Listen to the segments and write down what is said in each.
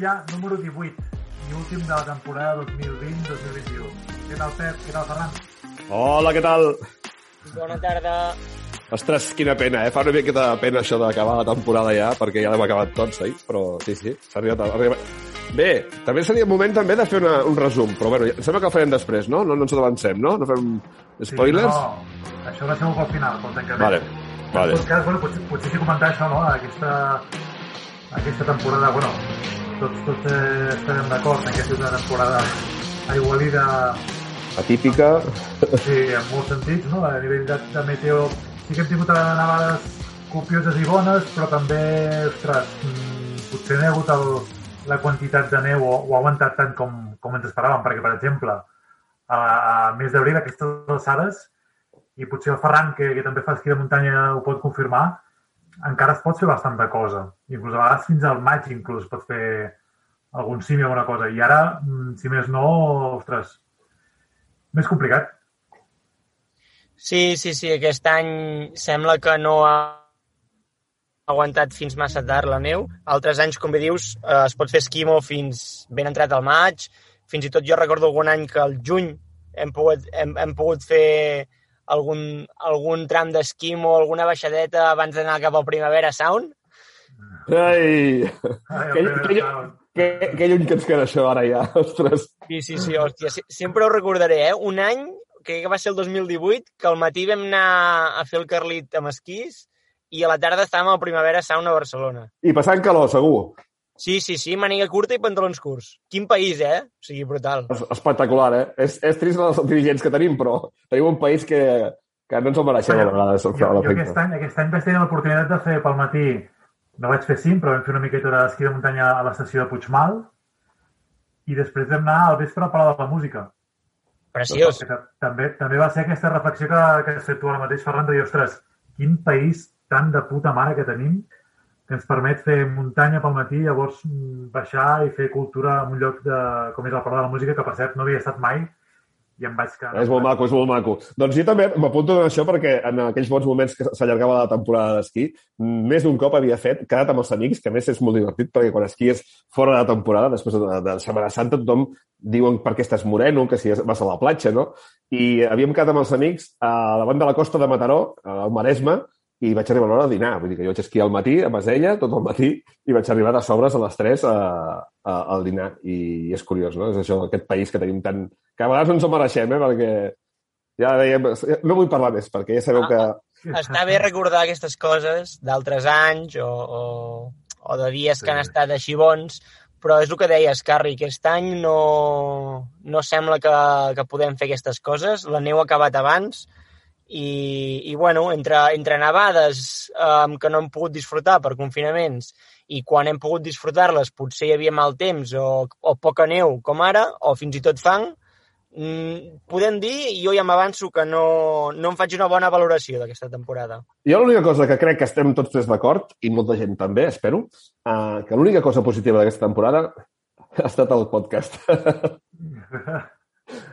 Ja número 18 i últim de la temporada 2020-2021. Què tal, Pep? Què tal, Ferran? Hola, què tal? Bona tarda. Ostres, quina pena, eh? Fa una miqueta de pena això d'acabar la temporada ja, perquè ja l'hem acabat tots, eh? Però sí, sí, s'ha arribat, a... arribat... Bé, també seria moment també de fer una, un resum, però bueno, em sembla que el farem després, no? No, no ens avancem, no? No fem spoilers? Sí, no, això va ser pel final, pel tancament. Vale, vale. En tot cas, bueno, potser, potser sí comentar això, no? Aquesta, aquesta temporada, bueno, tots, tots eh, estarem d'acord en que és una temporada aigualida Atípica. Sí, en molts sentits, no? A nivell de, de meteo sí que hem tingut nevades copioses i bones, però també, ostres, mm, potser no hi ha hagut el, la quantitat de neu o, o ha aguantat tant com, com ens esperàvem, perquè, per exemple, a, a mes d'abril, aquestes alçades, i potser el Ferran, que, que també fa esquí de muntanya, ho pot confirmar, encara es pot fer bastanta cosa. Inclús a vegades fins al maig inclús pot fer algun cim o alguna cosa. I ara, mm, si més no, ostres, més complicat. Sí, sí, sí, aquest any sembla que no ha aguantat fins massa tard la neu. Altres anys, com bé dius, eh, es pot fer esquimo fins ben entrat al maig. Fins i tot jo recordo algun any que al juny hem pogut, hem, hem pogut fer algun, algun tram d'esquimo, alguna baixadeta abans d'anar cap al Primavera Sound. Ai! Ai, que, que, que, que lluny que ens queda això ara ja, ostres. Sí, sí, sí, hòstia, sí, sempre ho recordaré, eh? Un any, crec que va ser el 2018, que al matí vam anar a fer el Carlit amb esquís i a la tarda estàvem al Primavera Sound a Barcelona. I passant calor, segur. Sí, sí, sí, màniga curta i pantalons curts. Quin país, eh? O sigui, brutal. Es, espectacular, eh? És, és trist els dirigents que tenim, però tenim un país que, que no ens el mereixem a vegades. Jo, jo aquest, any, aquest any vaig tenir l'oportunitat de fer pel matí, no vaig fer cim, però vam fer una miqueta d'esquí de muntanya a l'estació de Puigmal i després vam anar al vespre a Palau de la Música. Preciós. També, també va ser aquesta reflexió que, que has fet tu ara mateix, Ferran, de dir, ostres, quin país tan de puta mare que tenim que ens permet fer muntanya pel matí, llavors baixar i fer cultura en un lloc de, com és el Palau de la Música, que per cert no havia estat mai i em vaig quedar... És molt maco, és molt maco. Doncs jo també m'apunto en això perquè en aquells bons moments que s'allargava la temporada d'esquí, més d'un cop havia fet, quedat amb els amics, que més és molt divertit perquè quan esquies fora de la temporada, després de, de Setmana Santa, tothom diuen per què estàs moreno, que si vas a la platja, no? I havíem quedat amb els amics a la banda de la costa de Mataró, al Maresme, i vaig arribar a l'hora de dinar. Vull dir que jo vaig esquiar al matí a Masella, tot el matí, i vaig arribar de sobres a les 3 a, a, al dinar. I, I és curiós, no? És això, aquest país que tenim tan... que a vegades no ens ho mereixem, eh? Perquè ja dèiem... No vull parlar més, perquè ja sabeu que... Està bé recordar aquestes coses d'altres anys o, o, o de dies que han estat així bons, però és el que deies, Carri, aquest any no, no sembla que, que podem fer aquestes coses. La neu ha acabat abans, i, i bueno, entre, entre nevades um, que no hem pogut disfrutar per confinaments i quan hem pogut disfrutar-les potser hi havia mal temps o, o poca neu com ara, o fins i tot fang, mm, podem dir, i jo ja m'avanço que no, no em faig una bona valoració d'aquesta temporada. Jo l'única cosa que crec que estem tots tres d'acord, i molta gent també, espero, uh, que l'única cosa positiva d'aquesta temporada ha estat el podcast.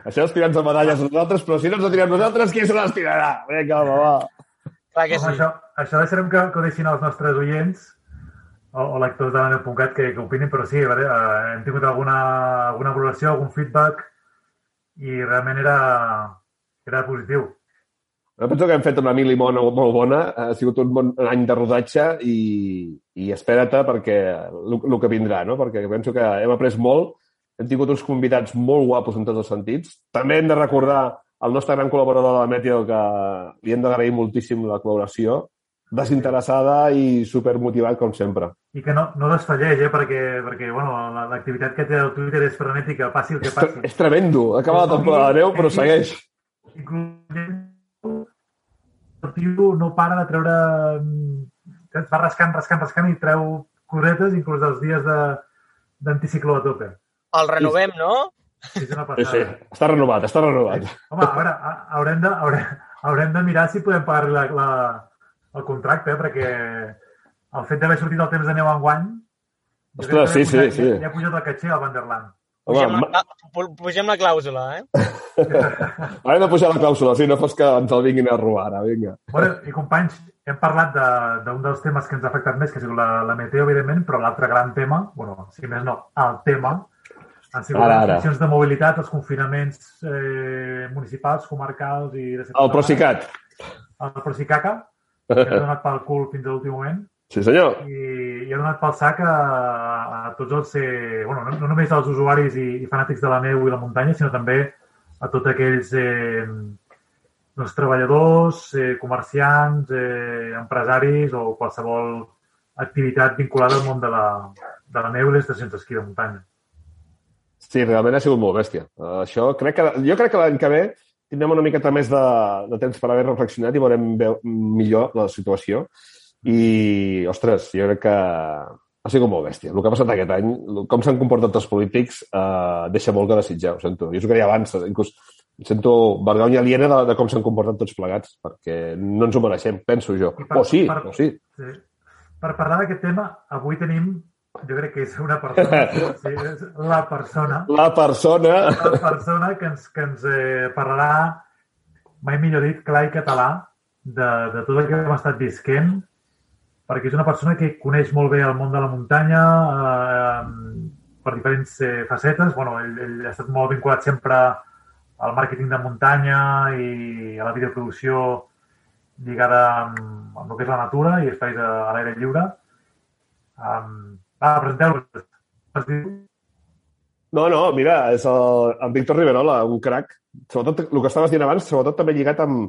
Això és tirant-nos medalles a nosaltres, però si no ens ho tirem nosaltres, qui se les tirarà? Vinga, home, va. Clar que sí. això, això deixarem que, que ho deixin els nostres oients o, o lectors de la.cat que, que opinin, però sí, a veure, eh, hem tingut alguna, alguna valoració, algun feedback i realment era, era positiu. Jo penso que hem fet una mili molt, molt bona, ha sigut un bon any de rodatge i, i espera't perquè el, el que vindrà, no? Perquè penso que hem après molt, hem tingut uns convidats molt guapos en tots els sentits. També hem de recordar el nostre gran col·laborador de la Meteo que li hem d'agrair moltíssim la col·laboració, desinteressada i supermotivat, com sempre. I que no, no desfalleix, eh? perquè, perquè bueno, la- l'activitat que té el Twitter és frenètica, passi el que És, passi. és tremendo. Acaba la temporada de neu, però segueix. El tio no para de treure... Es va rascant, rascant, rascant i treu corretes inclús dels dies de- d'anticicló a tope. El renovem, no? Sí, sí. Està renovat, està renovat. Home, a veure, ha- haurem de, haurem, haurem de mirar si podem pagar la, la, el contracte, eh? perquè el fet d'haver sortit el temps de neu enguany... Ostres, sí, ha sí, pujat- sí. Li ha pujat el caché al Vanderland. Home, Pugem, ma- a, pu- pugem la clàusula, eh? Ara hem de pujar la clàusula, si no fos que ens el vinguin a robar ara, vinga. Bueno, i companys, hem parlat de- d'un de, dels temes que ens ha afectat més, que ha sigut la, la meteo, evidentment, però l'altre gran tema, bueno, si més no, el tema, han sigut Ara, ara. de mobilitat, els confinaments eh, municipals, comarcals i... De El Procicat. El Procicaca, que ha donat pel cul fins a l'últim moment Sí, senyor. i, i ha donat pel sac a, a tots els, eh, bueno, no, no només als usuaris i, i fanàtics de la neu i la muntanya, sinó també a tots aquells eh, doncs, treballadors, eh, comerciants, eh, empresaris o qualsevol activitat vinculada al món de la, de la neu i les estacions d'esquí de muntanya. Sí, realment ha sigut molt bèstia. Uh, això crec que, jo crec que l'any que ve tindrem una miqueta més de, de temps per haver reflexionat i veurem veu, millor la situació. I, ostres, jo crec que ha sigut molt bèstia. El que ha passat aquest any, com s'han comportat els polítics, eh, deixa molt que desitjar, ho sento. Jo us ho deia abans, inclús sento vergonya aliena de, de com s'han comportat tots plegats, perquè no ens ho mereixem, penso jo. Per- O sí, per- o sí. Sí. Per parlar d'aquest tema, avui tenim, jo crec que és una persona, sí, és la persona, La persona... la persona que ens, que ens eh, parlarà, mai millor dit, clar i català, de, de tot el que hem estat visquent, perquè és una persona que coneix molt bé el món de la muntanya eh, per diferents eh, facetes. Bueno, ell, ell ha estat molt vinculat sempre al màrqueting de muntanya i a la videoproducció lligada amb, amb el que és la natura i espais a, a l'aire lliure. Um, presenteu-vos. Es diu No, no, mira, és el, en Víctor Riverola, un crac. Sobretot, el que estaves dient abans, sobretot també lligat amb,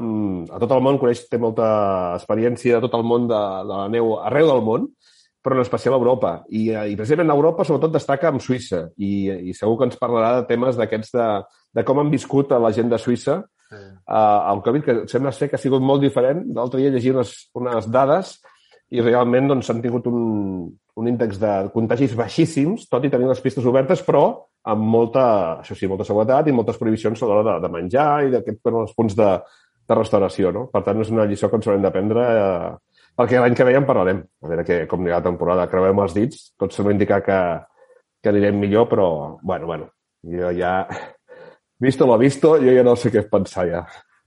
amb, a tot el món, coneix, té molta experiència de tot el món de, de la neu arreu del món, però en especial a Europa. I, eh, i precisament a Europa sobretot destaca amb Suïssa i, i segur que ens parlarà de temes d'aquests de, de com han viscut a la gent de Suïssa Sí. uh, el Covid, que sembla ser que ha sigut molt diferent. L'altre dia llegia unes, unes dades i realment doncs, han tingut un, un índex de contagis baixíssims, tot i tenir les pistes obertes, però amb molta, això sí, molta seguretat i moltes prohibicions a l'hora de, de menjar i d'aquests bueno, els punts de, de restauració. No? Per tant, és una lliçó que ens haurem d'aprendre eh, perquè l'any que ve ja en parlarem. A veure que, com anirà la temporada. Creuem els dits, tot sembla indicar que, que anirem millor, però, bueno, bueno, jo ja... Visto lo visto, jo ja no sé què pensar ja.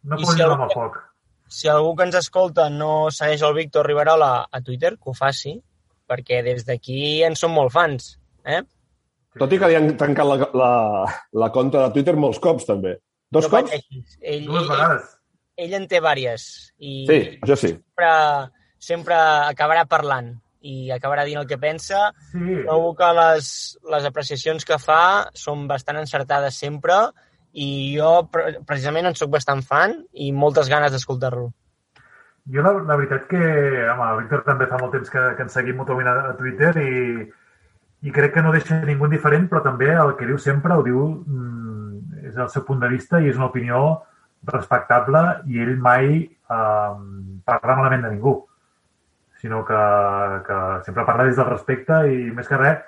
No algú- amb el foc. Si algú que ens escolta no segueix el Víctor Riverola a Twitter, que ho faci, perquè des d'aquí en som molt fans. Eh? Tot i que li han tancat la, la, la compta de Twitter molts cops, també. Dos no cops? pateixis. Ell, Dues ell, vegades. ell en té vàries i Sí, això sí. sempre, sempre acabarà parlant i acabarà dint el que pensa. Sí, Trobo que les, les apreciacions que fa són bastant encertades sempre i jo pre- precisament en sóc bastant fan i moltes ganes d'escoltar-lo. Jo la, la veritat que, home, el Víctor també fa molt temps que, que ens seguim mútuament a, a Twitter i, i crec que no deixa ningú indiferent, però també el que diu sempre ho diu, mm, és el seu punt de vista i és una opinió respectable i ell mai eh, parla malament de ningú, sinó que, que sempre parla des del respecte i més que res,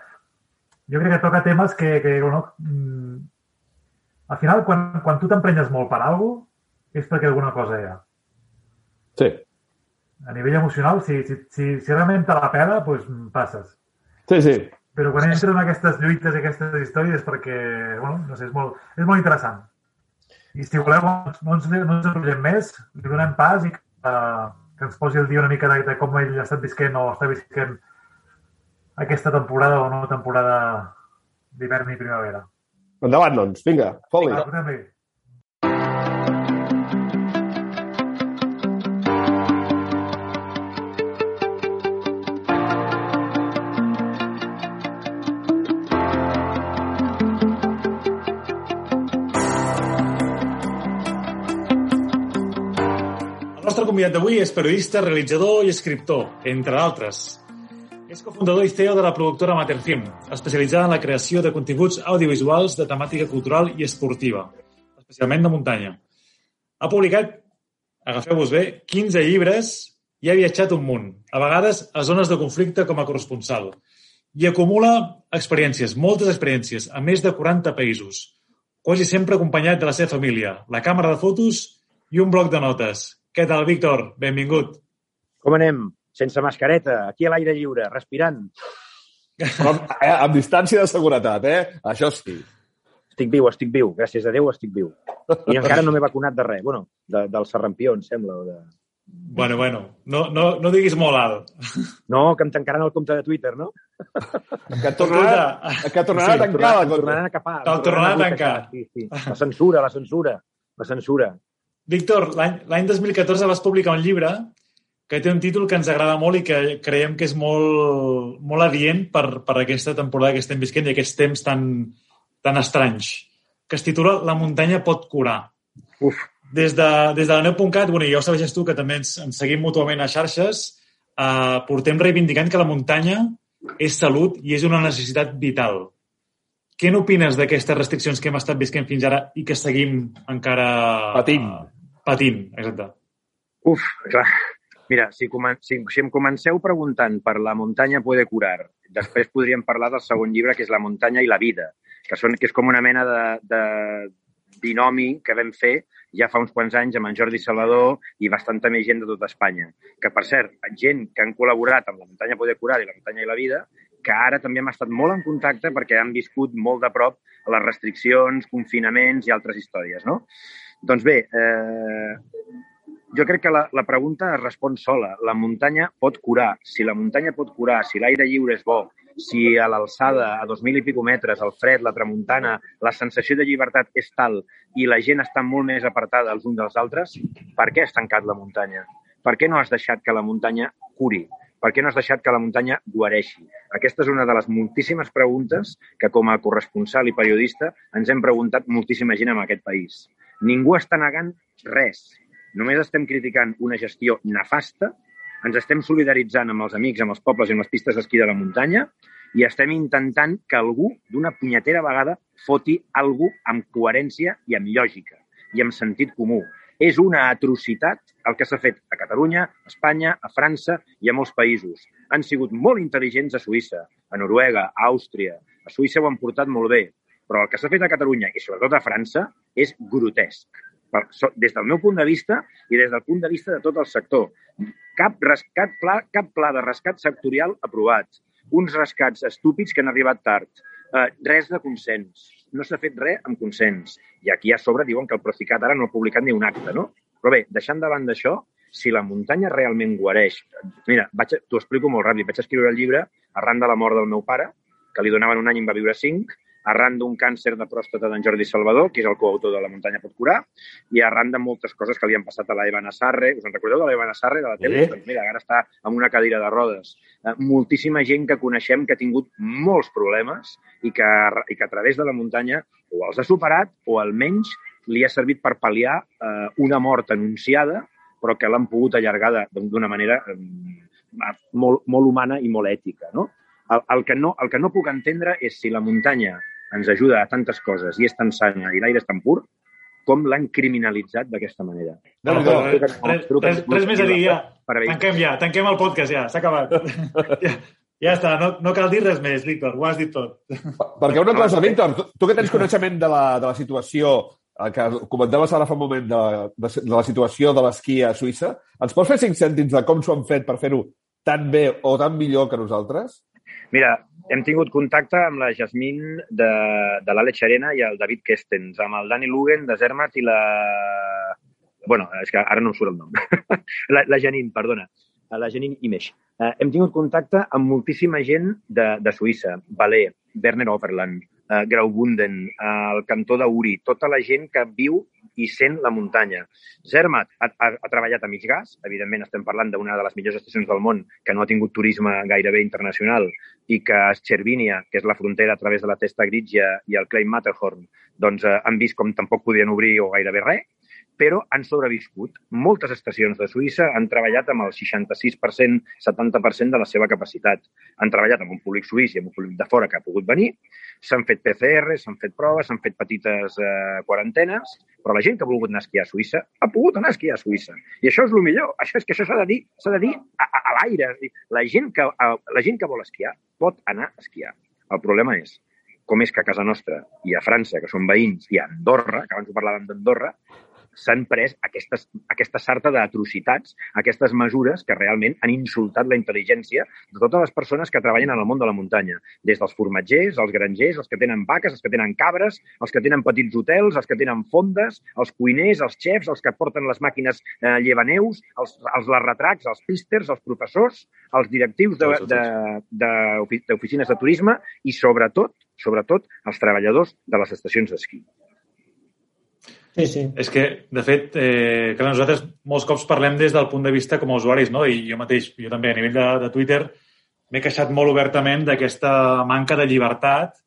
jo crec que toca temes que, que bueno, mm, al final, quan, quan tu t'emprenyes molt per alguna és perquè alguna cosa hi ha Sí, a nivell emocional, si, si, si, si realment te la pela, doncs passes. sí, sí. Però quan entres en aquestes lluites i aquestes històries és perquè, bueno, no sé, és molt, és molt interessant. I si voleu, no ens, no ens enrotllem més, li donem pas i que, uh, que ens posi el dia una mica de, de com ell ha estat visquent o està visquent aquesta temporada o no temporada d'hivern i primavera. Endavant, doncs. Vinga. El nostre convidat d'avui és periodista, realitzador i escriptor, entre d'altres. És cofundador i CEO de la productora Materfilm, especialitzada en la creació de continguts audiovisuals de temàtica cultural i esportiva, especialment de muntanya. Ha publicat, agafeu-vos bé, 15 llibres i ha viatjat un munt, a vegades a zones de conflicte com a corresponsal. I acumula experiències, moltes experiències, a més de 40 països, quasi sempre acompanyat de la seva família, la càmera de fotos i un bloc de notes. Què tal, Víctor? Benvingut. Com anem? Sense mascareta, aquí a l'aire lliure, respirant. Però, eh, amb distància de seguretat, eh? Això sí. Estic viu, estic viu. Gràcies a Déu estic viu. I encara no m'he vacunat de res. Bueno, de, del serrampió, em sembla. O de... Bueno, bueno, no, no, no diguis molt alt. No, que em tancaran el compte de Twitter, no? Que et tornarà, que et tornarà Sí, a tancar conta. tornaran a capar. Te'l tornaran a tancar. Sí, sí. La censura, la censura. La censura. Víctor, l'any l'any 2014 vas publicar un llibre que té un títol que ens agrada molt i que creiem que és molt, molt adient per, per aquesta temporada que estem visquent i aquests temps tan, tan estranys, que es titula La muntanya pot curar. Uf, Des de, des de la neu.cat, bueno, ja ho sabeixes tu, que també ens, ens seguim mútuament a xarxes, eh, portem reivindicant que la muntanya és salut i és una necessitat vital. Què n'opines d'aquestes restriccions que hem estat visquent fins ara i que seguim encara... Patint. Patint, exacte. uf, clar. Mira, si, comen si, si em comenceu preguntant per la muntanya puede curar, després podríem parlar del segon llibre, que és La muntanya i la vida, que, són, que és com una mena de, de binomi que vam fer ja fa uns quants anys amb en Jordi Salvador i bastanta més gent de tota Espanya. Que, per cert, gent que han col·laborat amb la muntanya Poder Curar i la muntanya i la vida, que ara també hem estat molt en contacte perquè han viscut molt de prop les restriccions, confinaments i altres històries, no? Doncs bé, eh, jo crec que la, la pregunta es respon sola. La muntanya pot curar. Si la muntanya pot curar, si l'aire lliure és bo, si a l'alçada, a 2.000 i pico metres, el fred, la tramuntana, la sensació de llibertat és tal i la gent està molt més apartada els uns dels altres, per què has tancat la muntanya? Per què no has deixat que la muntanya curi? Per què no has deixat que la muntanya guareixi? Aquesta és una de les moltíssimes preguntes que, com a corresponsal i periodista, ens hem preguntat moltíssima gent en aquest país. Ningú està negant res. Només estem criticant una gestió nefasta, ens estem solidaritzant amb els amics, amb els pobles i amb les pistes d'esquí de la muntanya i estem intentant que algú, d'una punyetera vegada, foti algú amb coherència i amb lògica i amb sentit comú. És una atrocitat el que s'ha fet a Catalunya, a Espanya, a França i a molts països. Han sigut molt intel·ligents a Suïssa, a Noruega, a Àustria. A Suïssa ho han portat molt bé. Però el que s'ha fet a Catalunya i sobretot a França és grotesc. Per, des del meu punt de vista i des del punt de vista de tot el sector. Cap, rescat pla, cap pla de rescat sectorial aprovat. Uns rescats estúpids que han arribat tard. Eh, res de consens. No s'ha fet res amb consens. I aquí a sobre diuen que el Procicat ara no ha publicat ni un acte, no? Però bé, deixant davant d'això, si la muntanya realment guareix... Mira, t'ho explico molt ràpid. Vaig escriure el llibre arran de la mort del meu pare, que li donaven un any i en va viure cinc, arran d'un càncer de pròstata d'en Jordi Salvador, que és el coautor de La muntanya pot curar, i arran de moltes coses que li han passat a la Eva Nassarre. Us en recordeu de la Eva Nassarre, de la tele? Sí. Doncs mira, ara està amb una cadira de rodes. Eh, moltíssima gent que coneixem que ha tingut molts problemes i que, i que a través de la muntanya o els ha superat o almenys li ha servit per pal·liar eh, una mort anunciada però que l'han pogut allargar de- d'una manera eh, molt, molt humana i molt ètica. No? El, el, que no, el que no puc entendre és si la muntanya ens ajuda a tantes coses i és tan sana i l'aire és tan pur, com l'han criminalitzat d'aquesta manera. No, no, No, no. res, res, res, més a dir, ja. Tanquem ja, tanquem el podcast ja, s'ha acabat. ja, ja està, no, no cal dir res més, Víctor, ho has dit tot. Perquè una cosa, Víctor, tu, tu que tens coneixement de la, de la situació el que comentaves ara fa un moment de, de, de la situació de l'esquí a Suïssa, ens pots fer cinc cèntims de com s'ho han fet per fer-ho tan bé o tan millor que nosaltres? Mira, hem tingut contacte amb la Jasmine de, de l'Àlex Arena i el David Kestens, amb el Dani Lugen de Zermatt i la... bueno, és que ara no em surt el nom. la, la Janine, perdona. La Janine Imesh. Eh, hem tingut contacte amb moltíssima gent de, de Suïssa. Valé, Werner Overland, eh, Graubunden, eh, el cantó d'Uri, tota la gent que viu i sent la muntanya. Zermatt ha, ha, ha treballat a mig gas, evidentment estem parlant d'una de les millors estacions del món que no ha tingut turisme gairebé internacional i que a Chervinia, que és la frontera a través de la Testa Grigia i el Klein Matterhorn, doncs eh, han vist com tampoc podien obrir o gairebé res, però han sobreviscut. Moltes estacions de Suïssa han treballat amb el 66%, 70% de la seva capacitat. Han treballat amb un públic suís i amb un públic de fora que ha pogut venir, s'han fet PCR, s'han fet proves, s'han fet petites eh, quarantenes, però la gent que ha volgut anar a esquiar a Suïssa ha pogut anar a esquiar a Suïssa. I això és el millor. Això és que això s'ha de dir, s'ha de dir a, a, a l'aire. La gent, que, a, la gent que vol esquiar pot anar a esquiar. El problema és com és que a casa nostra i a França, que són veïns, i a Andorra, que abans ho parlàvem d'Andorra, s'han pres aquestes, aquesta sarta d'atrocitats, aquestes mesures que realment han insultat la intel·ligència de totes les persones que treballen en el món de la muntanya. Des dels formatgers, els grangers, els que tenen vaques, els que tenen cabres, els que tenen petits hotels, els que tenen fondes, els cuiners, els xefs, els que porten les màquines eh, llevaneus, els, els larratracs, els písters, els professors, els directius d'oficines de, de, de, de turisme i, sobretot, sobretot, els treballadors de les estacions d'esquí. Sí, sí. És que, de fet, eh, que nosaltres molts cops parlem des del punt de vista com a usuaris, no? I jo mateix, jo també, a nivell de, de Twitter, m'he queixat molt obertament d'aquesta manca de llibertat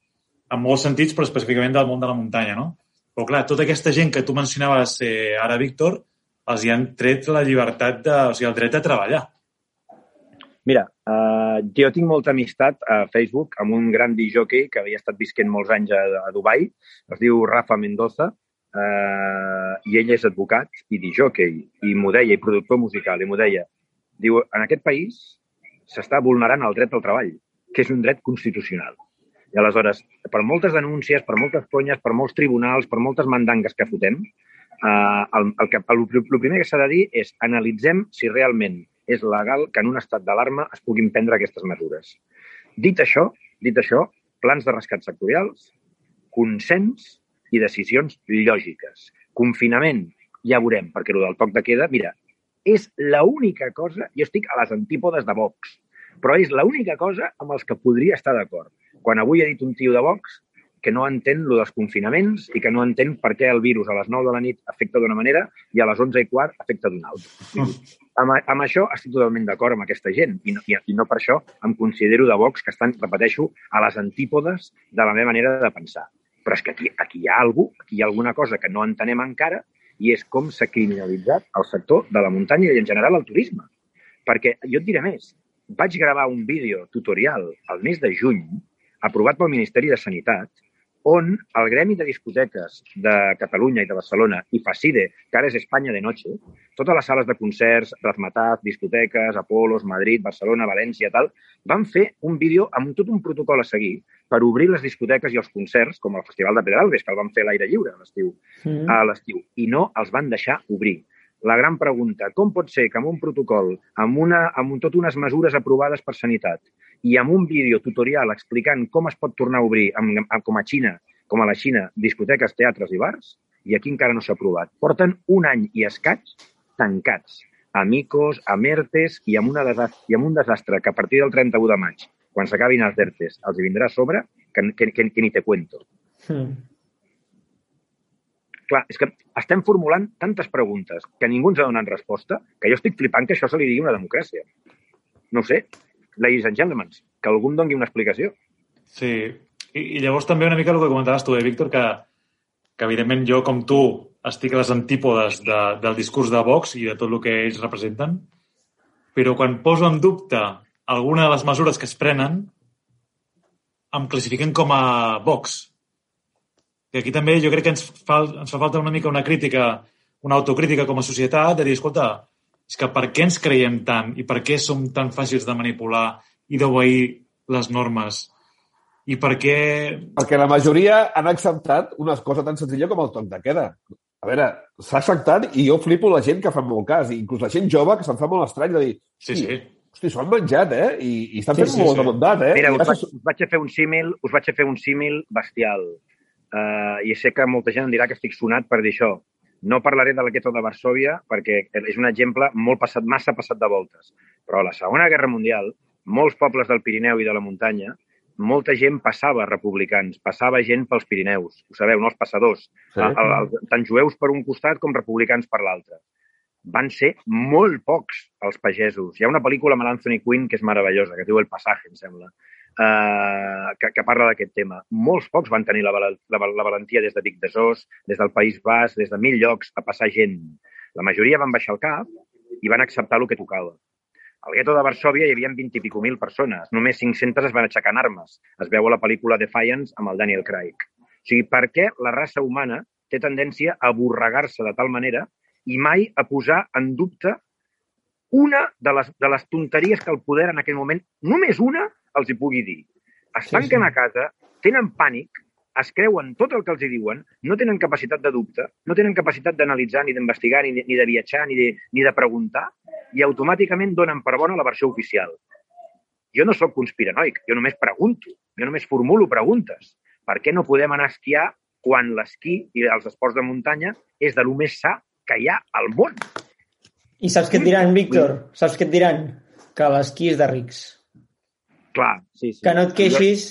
en molts sentits, però específicament del món de la muntanya, no? Però, clar, tota aquesta gent que tu mencionaves eh, ara, Víctor, els hi han tret la llibertat, de, o sigui, el dret de treballar. Mira, uh, jo tinc molta amistat a Facebook amb un gran disjockey que havia estat visquent molts anys a, a Dubai, es diu Rafa Mendoza, eh, i ell és advocat i disjockey i m'ho deia, i productor musical, i m'ho deia. Diu, en aquest país s'està vulnerant el dret al treball, que és un dret constitucional. I aleshores, per moltes denúncies, per moltes conyes, per molts tribunals, per moltes mandangues que fotem, eh, el, el, que, el, el primer que s'ha de dir és analitzem si realment és legal que en un estat d'alarma es puguin prendre aquestes mesures. Dit això, dit això, plans de rescat sectorials, consens i decisions lògiques. Confinament, ja veurem, perquè el del toc de queda, mira, és l'única cosa, jo estic a les antípodes de Vox, però és l'única cosa amb els que podria estar d'acord. Quan avui ha dit un tio de Vox que no entén lo dels confinaments i que no entén per què el virus a les 9 de la nit afecta d'una manera i a les 11 i quart afecta d'una altra. Mm. Amb, amb això estic totalment d'acord amb aquesta gent i no, i, i no per això em considero de Vox que estan, repeteixo, a les antípodes de la meva manera de pensar. Però és que aquí, aquí hi ha algú, aquí hi ha alguna cosa que no entenem encara i és com s'ha criminalitzat el sector de la muntanya i en general el turisme. Perquè jo et diré més, vaig gravar un vídeo tutorial al mes de juny aprovat pel Ministeri de Sanitat on el Gremi de Discoteques de Catalunya i de Barcelona i Facide, que ara és Espanya de noche, totes les sales de concerts, Razmataz, discoteques, Apolos, Madrid, Barcelona, València, tal, van fer un vídeo amb tot un protocol a seguir per obrir les discoteques i els concerts, com el Festival de Pedralbes, que el van fer a l'aire lliure a l'estiu, mm. a l'estiu, i no els van deixar obrir. La gran pregunta, com pot ser que amb un protocol, amb, una, amb tot unes mesures aprovades per Sanitat i amb un vídeo tutorial explicant com es pot tornar a obrir, amb, amb, com a Xina, com a la Xina, discoteques, teatres i bars, i aquí encara no s'ha aprovat. Porten un any i escaig tancats, a Micos, a Mertes i amb, una desastre, i amb un desastre que a partir del 31 de maig, quan s'acabin els DERTES, els vindrà a sobre, que, que, que, que ni te cuento. Mm clar, és que estem formulant tantes preguntes que ningú ens ha donat resposta que jo estic flipant que això se li digui una democràcia. No sé. Ladies and gentlemen, que algú em doni una explicació. Sí, i, i llavors també una mica el que comentaves tu, eh, Víctor, que, que evidentment jo, com tu, estic a les antípodes de, del discurs de Vox i de tot el que ells representen, però quan poso en dubte alguna de les mesures que es prenen, em classifiquen com a Vox, i aquí també jo crec que ens fa, ens fa falta una mica una crítica, una autocrítica com a societat, de dir, escolta, és que per què ens creiem tant i per què som tan fàcils de manipular i d'obeir les normes? I per què... Perquè la majoria han acceptat una cosa tan senzilla com el toc de queda. A veure, s'ha acceptat i jo flipo la gent que fa molt cas, inclús la gent jove que se'n fa molt estrany de dir sí, sí. Hosti, s'ho han menjat, eh? I, i estan fent sí, sí, molt sí. de bondat, eh? Mira, us vaig, us vaig a fer un símil, us vaig a fer un símil bestial. Uh, I sé que molta gent em dirà que estic sonat per dir això. No parlaré de la gueto de Varsovia perquè és un exemple molt passat, massa passat de voltes. Però a la Segona Guerra Mundial, molts pobles del Pirineu i de la muntanya, molta gent passava republicans, passava gent pels Pirineus. Ho sabeu, no? Els passadors. Sí. El, el, tant jueus per un costat com republicans per l'altre. Van ser molt pocs els pagesos. Hi ha una pel·lícula amb l'Anthony Quinn que és meravellosa, que diu El passaje, em sembla eh, que, que parla d'aquest tema. Molts pocs van tenir la, la, la valentia des de Vic d'Esós, des del País Bas, des de mil llocs, a passar gent. La majoria van baixar el cap i van acceptar el que tocava. Al gueto de Varsovia hi havia 20 i pico mil persones. Només 500 es van aixecar en armes. Es veu a la pel·lícula Defiance amb el Daniel Craig. O sigui, per què la raça humana té tendència a aborregar-se de tal manera i mai a posar en dubte una de les, de les tonteries que el poder en aquell moment, només una, els hi pugui dir. Es tanquen sí, sí. a casa, tenen pànic es creuen tot el que els hi diuen, no tenen capacitat de dubte, no tenen capacitat d'analitzar, ni d'investigar, ni, de- ni de viatjar, ni de, ni de preguntar, i automàticament donen per bona la versió oficial. Jo no sóc conspiranoic, jo només pregunto, jo només formulo preguntes. Per què no podem anar a esquiar quan l'esquí i els esports de muntanya és de lo més sa que hi ha al món? I saps què et diran, Víctor? Saps què et diran? Que l'esquí és de rics. Clar, sí, sí. Que no et queixis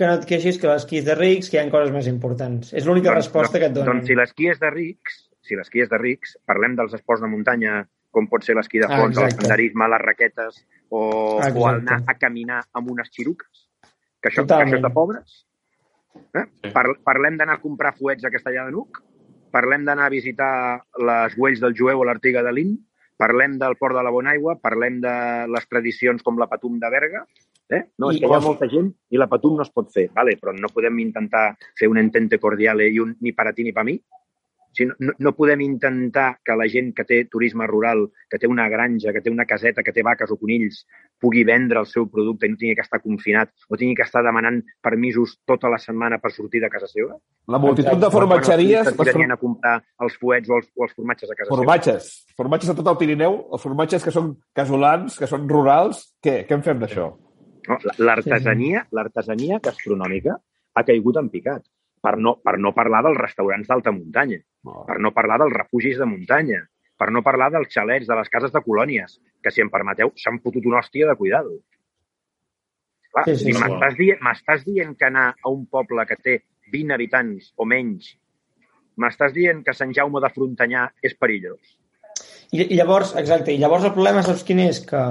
que no et queixis que l'esquí és de rics, que hi ha coses més importants. És l'única resposta que et donen. Doncs si l'esquí és de rics, si l'esquí és de rics, parlem dels esports de muntanya, com pot ser l'esquí de Ah, fons, el exacte. senderisme, les raquetes, o, Exacte. o anar a caminar amb unes xiruques. Que això, que això és de pobres. Eh? Par parlem d'anar a comprar fuets a Castellà de Nuc, parlem d'anar a visitar les Güells del Jueu o l'Artiga de Lin, parlem del Port de la Bonaigua, parlem de les tradicions com la Patum de Berga, Eh? No, és I- que hi ha molta gent i la Patum no es pot fer, vale? però no podem intentar fer un entente cordiale i un ni para ti ni para mi. O sigui, no, no podem intentar que la gent que té turisme rural, que té una granja, que té una caseta, que té vaques o conills, pugui vendre el seu producte i no tingui que estar confinat o tingui que estar demanant permisos tota la setmana per sortir de casa seva. La multitud de formatgeries... Quan els a comprar els fuets o els, o els formatges a casa seva. Formatges. Formatges a tot el Pirineu, els formatges que són casolans, que són rurals. Què? Què en fem d'això? No, la- L'artesania l'artesania gastronòmica ha caigut en picat. Per no, per no parlar dels restaurants d'alta muntanya, per no parlar dels refugis de muntanya, per no parlar dels xalets, de les cases de colònies, que, si em permeteu, s'han fotut una hòstia de cuidado. Clar, Sí, sí, m'estàs dient, dient que anar a un poble que té 20 habitants o menys, m'estàs dient que Sant Jaume de Frontanyà és perillós. I, I llavors, exacte, i llavors el problema saps quin és? Que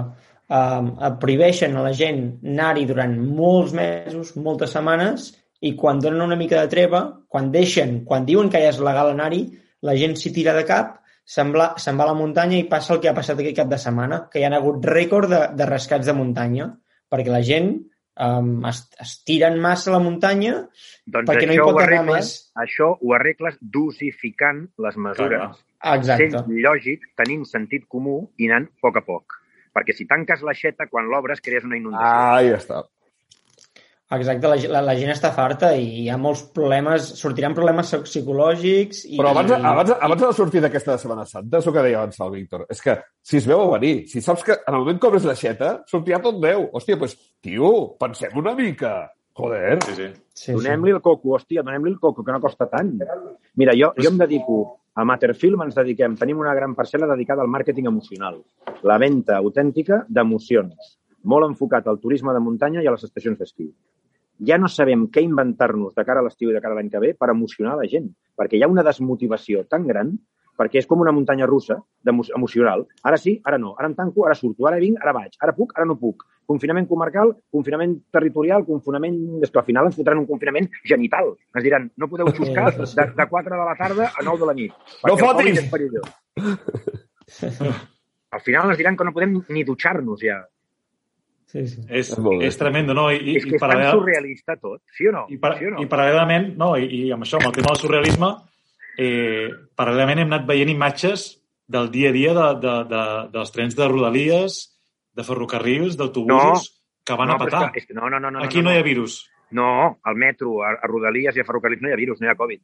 um, prohibeixen a la gent anar-hi durant molts mesos, moltes setmanes, i quan donen una mica de treva, quan deixen, quan diuen que ja és legal anar-hi, la gent s'hi tira de cap, se'n va, se'n va a la muntanya i passa el que ha passat aquest cap de setmana, que hi ha hagut rècord de, de rescats de muntanya, perquè la gent um, es, es tiren massa a la muntanya Doncs perquè no hi pot anar arregles, més. això ho arregles dosificant les mesures. Clar, Exacte. sent lògic, tenint sentit comú i anant a poc a poc. Perquè si tanques l'aixeta, quan l'obres, crees una inundació. Ah, ja està. Exacte, la, la, la gent està farta i hi ha molts problemes, sortiran problemes psicològics i... Però abans, abans, abans de la sortida d'aquesta Setmana Santa, és el que deia abans el Víctor, és que si es veu a venir, si saps que en el moment que obres l'aixeta, sortirà tot Déu. Hòstia, doncs, tio, pensem una mica. Joder. Sí, sí. Sí, Donem-li el coco, hòstia, donem-li el coco, que no costa tant. Mira, jo, jo em dedico, a Matterfilm ens dediquem, tenim una gran parcel·la dedicada al màrqueting emocional, la venda autèntica d'emocions, molt enfocat al turisme de muntanya i a les estacions d'esquí. Ja no sabem què inventar-nos de cara a l'estiu i de cara a l'any que ve per emocionar la gent, perquè hi ha una desmotivació tan gran perquè és com una muntanya russa emocional. Ara sí, ara no. Ara em tanco, ara surto. Ara vinc, ara vaig. Ara puc, ara no puc. Confinament comarcal, confinament territorial, confinament... És que al final ens fotran un confinament genital. Ens diran, no podeu xuscar de, de 4 de la tarda a 9 de la nit. No fotis! Al final ens diran que no podem ni dutxar-nos ja. sí, sí. És, És tremendo, no? I, és i, que és tan paral·lel- surrealista tot, sí o no? I, par sí o no? I paral·lelament, no, i, i amb això, amb el tema del surrealisme, eh, paral·lelament hem anat veient imatges del dia a dia de, de, de, dels trens de rodalies, de ferrocarrils, d'autobusos, que van no, a petar. És que, no, no, no, no. Aquí no, no, hi ha virus, No, al metro, a, a Rodalies i a Ferrocarrils no hi ha virus, no hi ha Covid.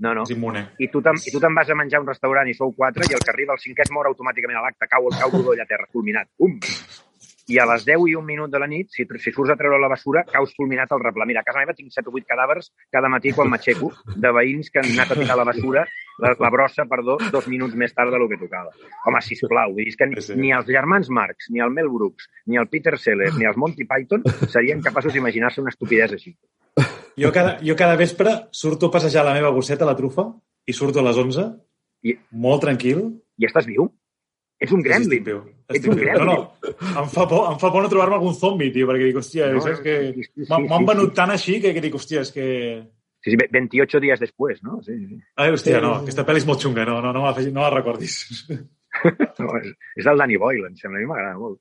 No, no. és immune. I tu te'n i tu te'n vas a menjar a un restaurant i sou quatre i el que arriba al cinquè es mor automàticament a l'acte, cau el cau rodó allà a terra, fulminat. Pum! I a les 10 i un minut de la nit, si, si surts a treure la basura, caus fulminat al replà. Mira, a casa meva tinc 7 o 8 cadàvers cada matí quan m'aixeco de veïns que han anat a tirar la basura, la, la brossa, perdó, dos minuts més tard del que tocava. Home, sisplau, vull dir que ni, Sí, ni els germans Marx, ni el Mel Brooks, ni el Peter Sellers, ni els Monty Python serien capaços d'imaginar-se una estupidesa així. Jo cada, jo cada vespre surto a passejar la meva gosseta la trufa i surto a les 11, I- molt tranquil. I estàs viu? Ets un Sí, sí, gremlin. estic viu. Ets Estic un gremlin. No, no, em fa por, em fa por no trobar-me algun zombi, tio, perquè dic, hòstia, No, saps que sí, sí, m'han sí, venut sí. tant així que, que dic, hòstia, és que... Sí, sí, 28 dies després, no? Sí, sí. Ai, hòstia, no, aquesta pel·li és molt xunga, no, no, no, me la, no la recordis. No, és, és el Danny Boyle, em sembla. A mi m'agrada molt.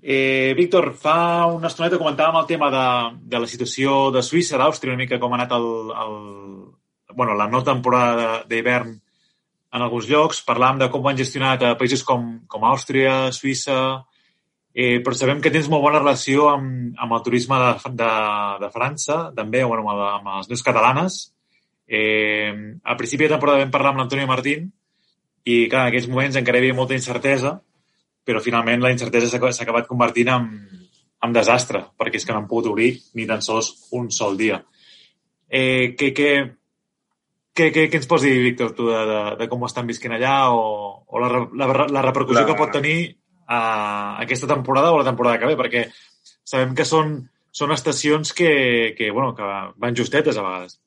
Eh, Víctor, fa una estoneta comentàvem el tema de, de la situació de Suïssa, d'Àustria, una mica com ha anat el, el, bueno, la no temporada d'hivern en alguns llocs. Parlàvem de com ho han gestionat a països com, com Àustria, Suïssa Eh, però sabem que tens molt bona relació amb, amb el turisme de, de, de França, també, bueno, amb, amb les neus catalanes. Eh, a principi de temporada vam parlar amb l'Antonio Martín i, clar, en aquells moments encara hi havia molta incertesa, però finalment la incertesa s'ha acabat convertint en, en desastre, perquè és que no han pogut obrir ni tan sols un sol dia. Eh, què, què, què, què, què ens pots dir, Víctor, tu, de, de, de com ho estan visquent allà o, o la, la, la repercussió la... que pot tenir a aquesta temporada o la temporada que ve, perquè sabem que són, són estacions que, que, bueno, que van justetes a vegades.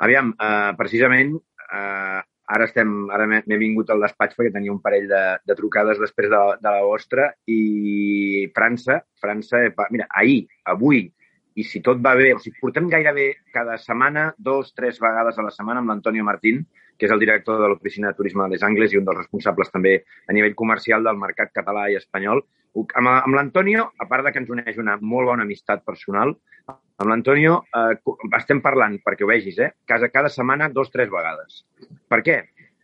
Aviam, uh, precisament, uh, ara estem, ara m'he vingut al despatx perquè tenia un parell de, de trucades després de, de la vostra i França, França, mira, ahir, avui, i si tot va bé, o sigui, portem gairebé cada setmana, dos, tres vegades a la setmana amb l'Antonio Martín, que és el director de l'Oficina de Turisme de Les Angles i un dels responsables també a nivell comercial del mercat català i espanyol. Amb, amb l'Antonio, a part de que ens uneix una molt bona amistat personal, amb l'Antonio eh, estem parlant, perquè ho vegis, eh, cada, cada setmana dos, tres vegades. Per què?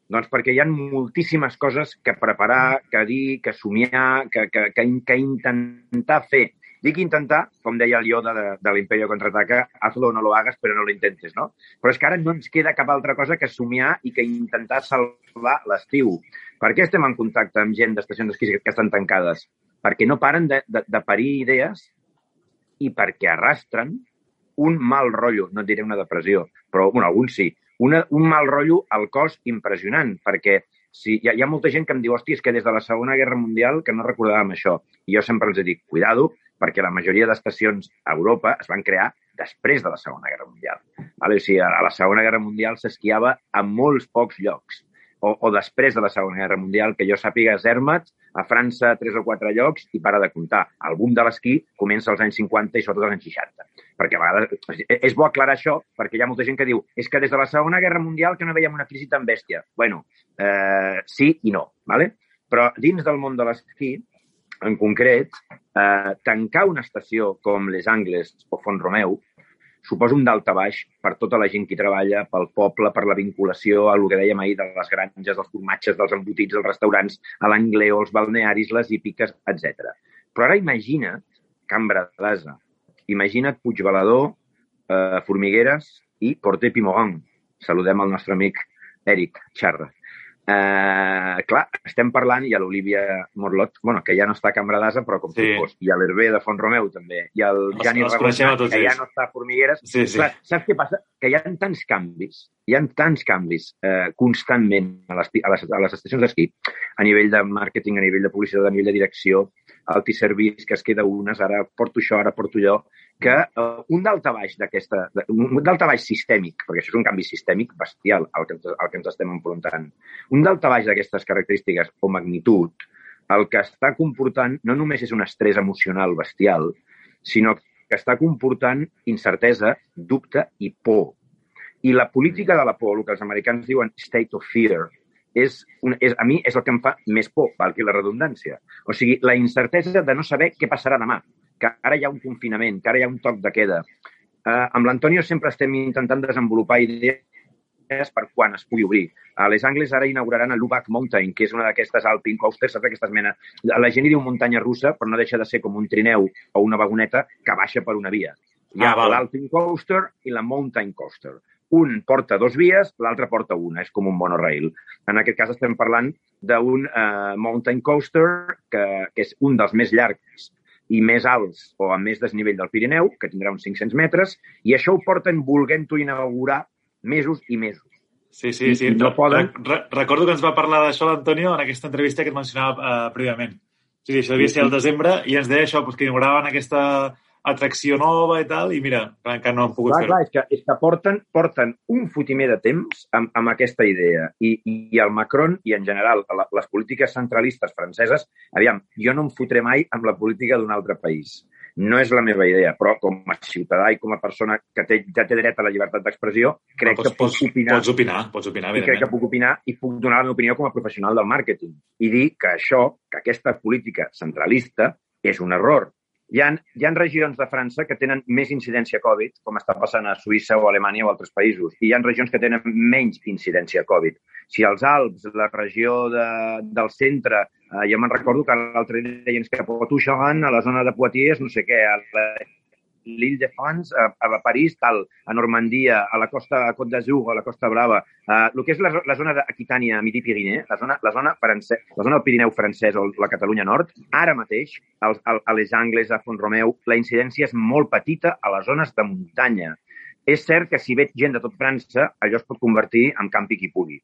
Doncs perquè hi ha moltíssimes coses que preparar, que dir, que somiar, que, que, que, que intentar fer Dic intentar, com deia el Yoda de, de l'Imperio Contraataca, hazlo o no lo hagas, però no lo intentes, no? Però és que ara no ens queda cap altra cosa que somiar i que intentar salvar l'estiu. Per què estem en contacte amb gent d'estacions d'esquí que estan tancades? Perquè no paren de, de, de parir idees i perquè arrastren un mal rotllo, no et diré una depressió, però bueno, alguns sí, una, un mal rotllo al cos impressionant, perquè si, hi, ha, hi ha molta gent que em diu, hòstia, és que des de la Segona Guerra Mundial que no recordàvem això. I jo sempre els dic, cuidado, perquè la majoria d'estacions a Europa es van crear després de la Segona Guerra Mundial. Vale? O sigui, a la Segona Guerra Mundial s'esquiava a molts pocs llocs. O, o després de la Segona Guerra Mundial, que jo sàpiga, Zermatt, a França, tres o quatre llocs, i para de comptar. El boom de l'esquí comença als anys 50 i sobretot als anys 60. Perquè a vegades... És bo aclarar això, perquè hi ha molta gent que diu és que des de la Segona Guerra Mundial que no veiem una crisi tan bèstia. Bueno, eh, sí i no, ¿vale? però dins del món de l'esquí en concret, eh, tancar una estació com Les Angles o Font Romeu suposa un baix per tota la gent que treballa, pel poble, per la vinculació a el que dèiem ahir de les granges, dels formatges, dels embotits, dels restaurants, a l'angleo, els balnearis, les hípiques, etc. Però ara imagina't Cambra d'Asa, imagina't Puigbalador, eh, Formigueres i Porte Pimogon. Saludem al nostre amic Eric Xarra. Eh, clar, estem parlant, i a l'Olivia Morlot, bueno, que ja no està a Cambra d'Asa, però com sí. si fos, i a l'Hervé de Font Romeu també, i el Jani Rabona, que ja no està a Formigueres. Sí, sí. Clar, saps què passa? Que hi ha tants canvis, hi ha tants canvis eh, constantment a les, a les, a les estacions d'esquí, a nivell de màrqueting, a nivell de publicitat, a nivell de direcció, Altiservice, que es queda unes, ara porto això, ara porto allò, que uh, un daltabaix d'aquesta, un daltabaix sistèmic, perquè això és un canvi sistèmic bestial al que, que ens estem enfrontant, un daltabaix d'aquestes característiques o magnitud, el que està comportant no només és un estrès emocional bestial, sinó que està comportant incertesa, dubte i por. I la política de la por, el que els americans diuen state of fear, és, un, és, a mi és el que em fa més por, valgui la redundància. O sigui, la incertesa de no saber què passarà demà, que ara hi ha un confinament, que ara hi ha un toc de queda. Uh, amb l'Antonio sempre estem intentant desenvolupar idees per quan es pugui obrir. A Les Angles ara inauguraran el Lubac Mountain, que és una d'aquestes Alpine Coasters, saps aquestes mena... La gent hi diu muntanya russa, però no deixa de ser com un trineu o una vagoneta que baixa per una via. Hi ha ah, l'Alpine Coaster i la Mountain Coaster un porta dos vies, l'altre porta una, és com un monorail. En aquest cas estem parlant d'un uh, mountain coaster, que, que és un dels més llargs i més alts o amb més desnivell del Pirineu, que tindrà uns 500 metres, i això ho porten volent-ho inaugurar mesos i mesos. Sí, sí, sí. no poden... Re recordo que ens va parlar d'això l'Antonio en aquesta entrevista que et mencionava uh, prèviament. Sí, sí, això devia ser al desembre i ens deia això, doncs, que inauguraven aquesta, atracció nova i tal, i mira, encara no han pogut fer-ho. Clar, és que, és que porten, porten un fotimer de temps amb, amb aquesta idea. I, I el Macron, i en general la, les polítiques centralistes franceses, aviam, jo no em fotré mai amb la política d'un altre país. No és la meva idea, però com a ciutadà i com a persona que té, ja té dret a la llibertat d'expressió, crec pots, que puc pots, opinar. Pots opinar, pots opinar, I crec que puc opinar i puc donar la meva opinió com a professional del màrqueting. I dir que això, que aquesta política centralista és un error hi ha, hi ha regions de França que tenen més incidència Covid, com està passant a Suïssa o Alemanya o altres països, i hi ha regions que tenen menys incidència Covid. Si als Alps, la regió de, del centre, eh, jo me'n recordo que l'altre dia deien que a Poitou-Charentes, a la zona de Poitiers, no sé què, a la, l'Île de France, a, a París, tal, a Normandia, a la costa a Côte d'Azur, a la Costa Brava, uh, el que és la, la zona d'Aquitània, Midi-Pirineu, la zona, la, zona francès, la zona del Pirineu francès o la Catalunya Nord, ara mateix, als, a, a les Angles, a Font-Romeu, la incidència és molt petita a les zones de muntanya. És cert que si ve gent de tot França, allò es pot convertir en campi qui pugui.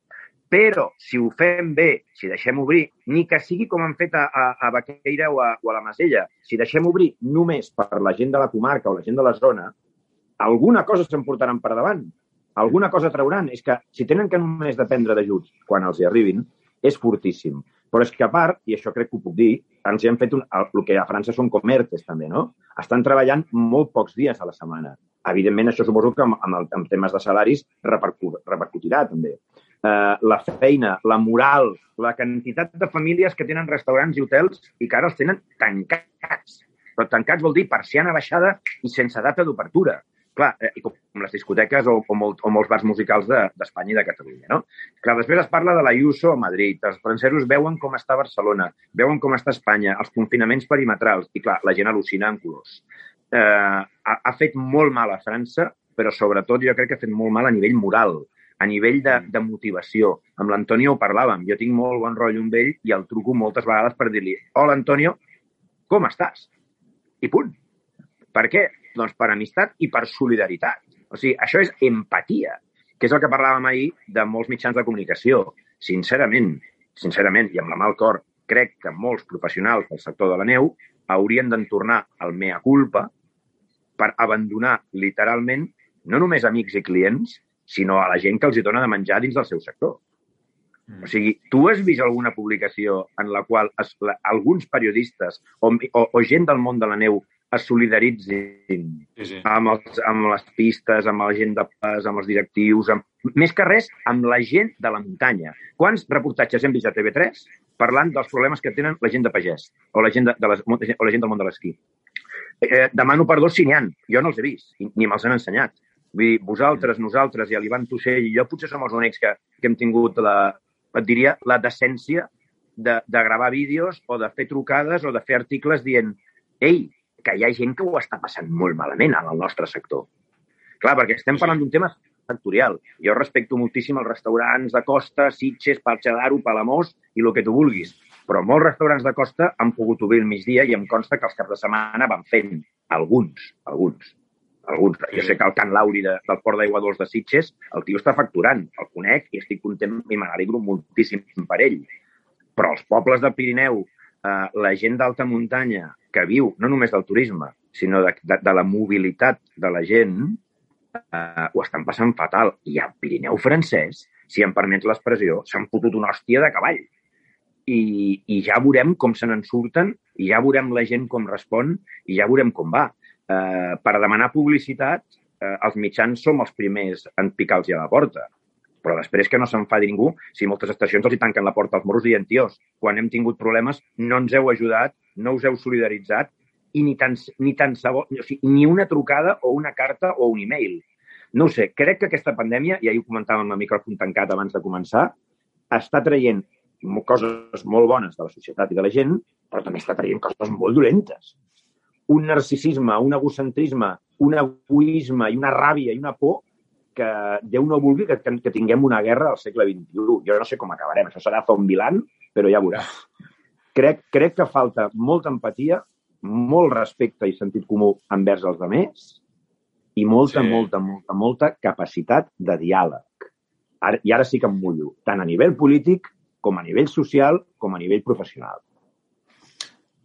Però, si ho fem bé, si deixem obrir, ni que sigui com han fet a, a, a Baqueira o a, o a la Masella, si deixem obrir només per la gent de la comarca o la gent de la zona, alguna cosa s'emportaran per davant. Alguna cosa trauran. És que si tenen que només dependre d'ajuts quan els hi arribin, és fortíssim. Però és que a part, i això crec que ho puc dir, ens hi han fet un, el, el que a França són comertes també, no? Estan treballant molt pocs dies a la setmana. Evidentment, això suposo que amb, amb, el, amb temes de salaris repercutirà també eh, la feina, la moral, la quantitat de famílies que tenen restaurants i hotels i que ara els tenen tancats. Però tancats vol dir persiana baixada i sense data d'obertura. Clar, eh, com les discoteques o, o, molt, o molts bars musicals d'Espanya de, i de Catalunya, no? Clar, després es parla de la IUSO a Madrid, els francesos veuen com està Barcelona, veuen com està Espanya, els confinaments perimetrals, i clar, la gent al·lucina en colors. Eh, ha, ha fet molt mal a França, però sobretot jo crec que ha fet molt mal a nivell moral a nivell de, mm. de motivació. Amb l'Antonio ho parlàvem. Jo tinc molt bon rotllo amb ell i el truco moltes vegades per dir-li hola, Antonio, com estàs? I punt. Per què? Doncs per amistat i per solidaritat. O sigui, això és empatia, que és el que parlàvem ahir de molts mitjans de comunicació. Sincerament, sincerament, i amb la mal cor, crec que molts professionals del sector de la neu haurien d'entornar al mea culpa per abandonar literalment no només amics i clients, sinó a la gent que els hi dona de menjar dins del seu sector. Mm. O sigui, tu has vist alguna publicació en la qual es, la, alguns periodistes o, o, o gent del món de la neu es solidaritzin sí, sí. Amb, els, amb les pistes, amb la gent de pas, amb els directius, amb, més que res, amb la gent de la muntanya. Quants reportatges hem vist a TV3 parlant dels problemes que tenen la gent de pagès o la gent, de, de les, o la gent del món de l'esquí? Eh, demano perdó si n'hi ha. Jo no els he vist, ni me'ls han ensenyat. Vull dir, vosaltres, nosaltres i l'Ivan Tussell i jo potser som els únics que, que hem tingut la, et diria, la decència de, de gravar vídeos o de fer trucades o de fer articles dient ei, que hi ha gent que ho està passant molt malament en el nostre sector. Clar, perquè estem parlant d'un tema sectorial. Jo respecto moltíssim els restaurants de costa, Sitges, Parxa d'Aro, Palamós i el que tu vulguis. Però molts restaurants de costa han pogut obrir el migdia i em consta que els caps de setmana van fent. Alguns, alguns alguns, jo sé que el Can Lauri de, del Port d'Aigua Dols de Sitges, el tio està facturant, el conec i estic content i me n'alegro moltíssim per ell. Però els pobles del Pirineu, eh, la gent d'alta muntanya que viu no només del turisme, sinó de, de, de la mobilitat de la gent, eh, ho estan passant fatal. I al Pirineu francès, si em permets l'expressió, s'han fotut una hòstia de cavall. I, i ja veurem com se n'en surten, i ja veurem la gent com respon, i ja veurem com va eh, per demanar publicitat, eh, els mitjans som els primers en picar-los a la porta. Però després que no s'enfadi ningú, si moltes estacions els hi tanquen la porta als morros dient, tios, quan hem tingut problemes no ens heu ajudat, no us heu solidaritzat i ni tan, ni tan sabó, o sigui, ni una trucada o una carta o un e-mail. No sé, crec que aquesta pandèmia, i ahir ho comentàvem amb micròfon tancat abans de començar, està traient coses molt bones de la societat i de la gent, però també està traient coses molt dolentes un narcisisme, un egocentrisme, un egoisme i una ràbia i una por que Déu no vulgui que, que, que tinguem una guerra al segle XXI. Jo no sé com acabarem, això serà Zombiland, però ja veuràs. Crec, crec que falta molta empatia, molt respecte i sentit comú envers els altres i molta, sí. molta, molta, molta capacitat de diàleg. Ara, I ara sí que em mullo, tant a nivell polític com a nivell social com a nivell professional.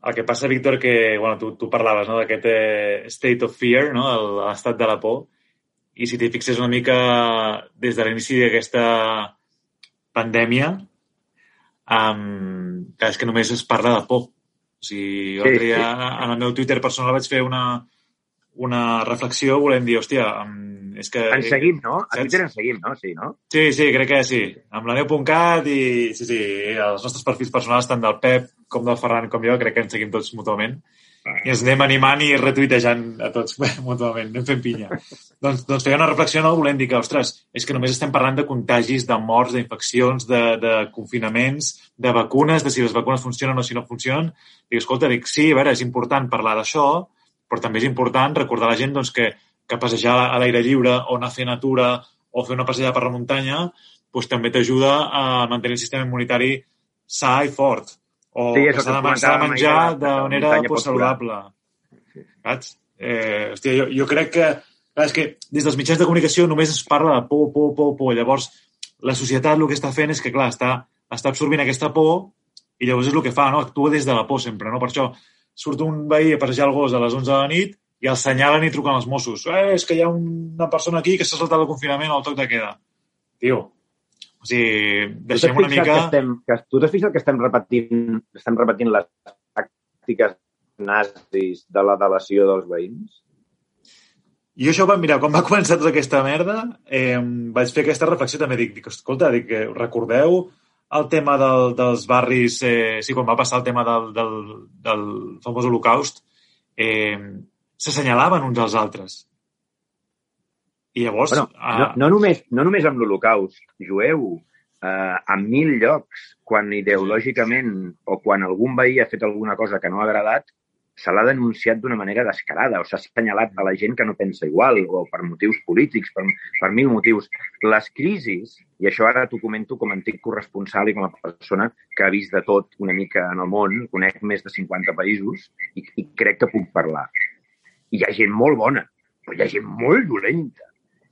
El que passa, Víctor, que bueno, tu, tu parlaves no, d'aquest eh, state of fear, no, l'estat de la por, i si t'hi fixes una mica des de l'inici d'aquesta pandèmia, um, és que només es parla de por. O sigui, jo sí, dia, sí. en el meu Twitter personal vaig fer una, una reflexió volem dir, hòstia, és que... En seguim, no? A Twitter en seguim, no? Sí, no? Sí, sí, crec que sí. Amb la neu.cat i, sí, sí, els nostres perfils personals, tant del Pep com del Ferran com jo, crec que ens seguim tots mútuament. I ens anem animant i retuitejant a tots mútuament, anem fent pinya. doncs, doncs feia una reflexió, no? Volem dir que, ostres, és que només estem parlant de contagis, de morts, d'infeccions, de, de confinaments, de vacunes, de si les vacunes funcionen o si no funcionen. Dic, escolta, dic, sí, a veure, és important parlar d'això, però també és important recordar a la gent doncs, que, que passejar a l'aire lliure o anar a fer natura o fer una passejada per la muntanya doncs, també t'ajuda a mantenir el sistema immunitari sa i fort. O Sí, que s'ha de, de menjar de manera pues, saludable. Saps? Eh, hòstia, jo, jo crec que clar, és que des dels mitjans de comunicació només es parla de por, por, por, por. Llavors, la societat el que està fent és que, clar, està, està absorbint aquesta por i llavors és el que fa, no? Actua des de la por sempre, no? Per això surt un veí a passejar el gos a les 11 de la nit i el senyalen i truquen els Mossos. Eh, és que hi ha una persona aquí que s'ha saltat el confinament o el toc de queda. Tio, o sigui, deixem una mica... Que estem, que, tu t'has fixat que estem repetint, estem repetint les tàctiques nazis de la delació dels veïns? I això, va, mira, quan va començar tota aquesta merda, eh, vaig fer aquesta reflexió també. Dic, dic escolta, dic, recordeu el tema del, dels barris, eh, sí, quan va passar el tema del, del, del famós holocaust, eh, s'assenyalaven uns als altres. I llavors... Bueno, ah, no, no, només, no només amb l'Holocaust jueu, eh, en mil llocs, quan ideològicament o quan algun veí ha fet alguna cosa que no ha agradat, se l'ha denunciat d'una manera descarada o s'ha assenyalat a la gent que no pensa igual o per motius polítics, per, per mil motius. Les crisis, i això ara t'ho comento com a antic corresponsal i com a persona que ha vist de tot una mica en el món, conec més de 50 països i, i crec que puc parlar. I hi ha gent molt bona, però hi ha gent molt dolenta.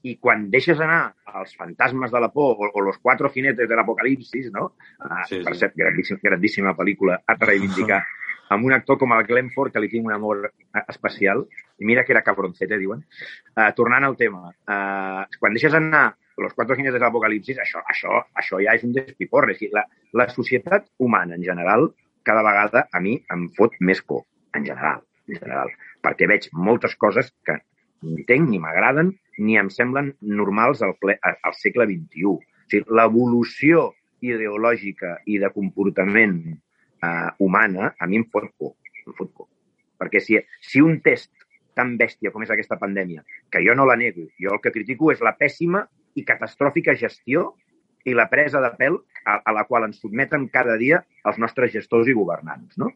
I quan deixes anar els fantasmes de la por o, o los cuatro jinetes de l'apocalipsis, no? Uh, Sí, sí, per cert, grandíssima, grandíssima pel·lícula a reivindicar, amb un actor com el Glenn Ford, que li tinc un amor eh, especial, i mira que era cabroncete, diuen. Uh, tornant al tema, uh, quan deixes anar los cuatro jinetes de l'apocalipsis, això, això, això ja és un despiporre. La, la societat humana, en general, cada vegada a mi em fot més por, en general, en general, perquè veig moltes coses que ni entenc, ni m'agraden, ni em semblen normals al, ple, al segle XXI. O sigui, l'evolució ideològica i de comportament eh, humana a mi em fot por. Em fot por. Perquè si, si un test tan bèstia com és aquesta pandèmia, que jo no la nego, jo el que critico és la pèssima i catastròfica gestió i la presa de pèl a, a la qual ens sotmeten cada dia els nostres gestors i governants. No?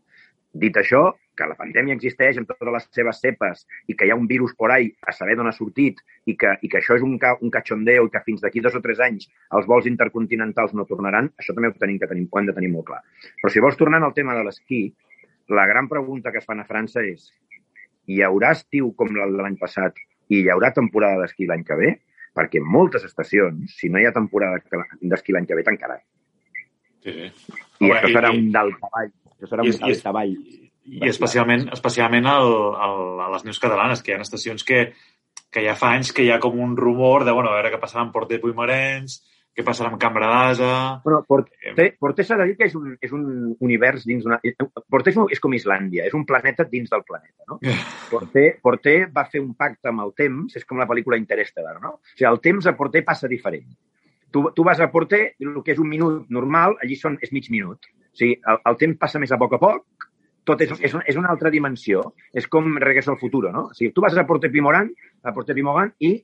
Dit això, que la pandèmia existeix amb totes les seves cepes i que hi ha un virus por ahí a saber d'on ha sortit i que, i que això és un, ca, un cachondeo i que fins d'aquí dos o tres anys els vols intercontinentals no tornaran, això també ho, tenim que tenim, ho hem de tenir molt clar. Però si vols tornar al tema de l'esquí, la gran pregunta que es fan a França és hi haurà estiu com el de l'any passat i hi haurà temporada d'esquí l'any que ve? Perquè moltes estacions, si no hi ha temporada d'esquí l'any que ve, tancaran. Sí, sí. I Home, això serà i- un daltavall. Això serà i un i és- daltavall. I especialment, especialment al, al, a les neus catalanes, que hi ha estacions que, que ja fa anys que hi ha com un rumor de, bueno, a veure què passarà amb Porter Puigmarens, què passarà amb Cambra d'Asa... Bueno, Porter, Porter s'ha de dir que és un, és un univers dins d'una... Porter és, un, és com Islàndia, és un planeta dins del planeta, no? Porter, Porter va fer un pacte amb el temps, és com la pel·lícula Interstellar, no? O sigui, el temps a Porter passa diferent. Tu, tu vas a Porter, el que és un minut normal, allí són, és mig minut. O sigui, el, el temps passa més a poc a poc, tot és, és, és una altra dimensió. És com Regreso al futuro, no? O sigui, tu vas a Porter Pimoran, a Porter Pimoran, i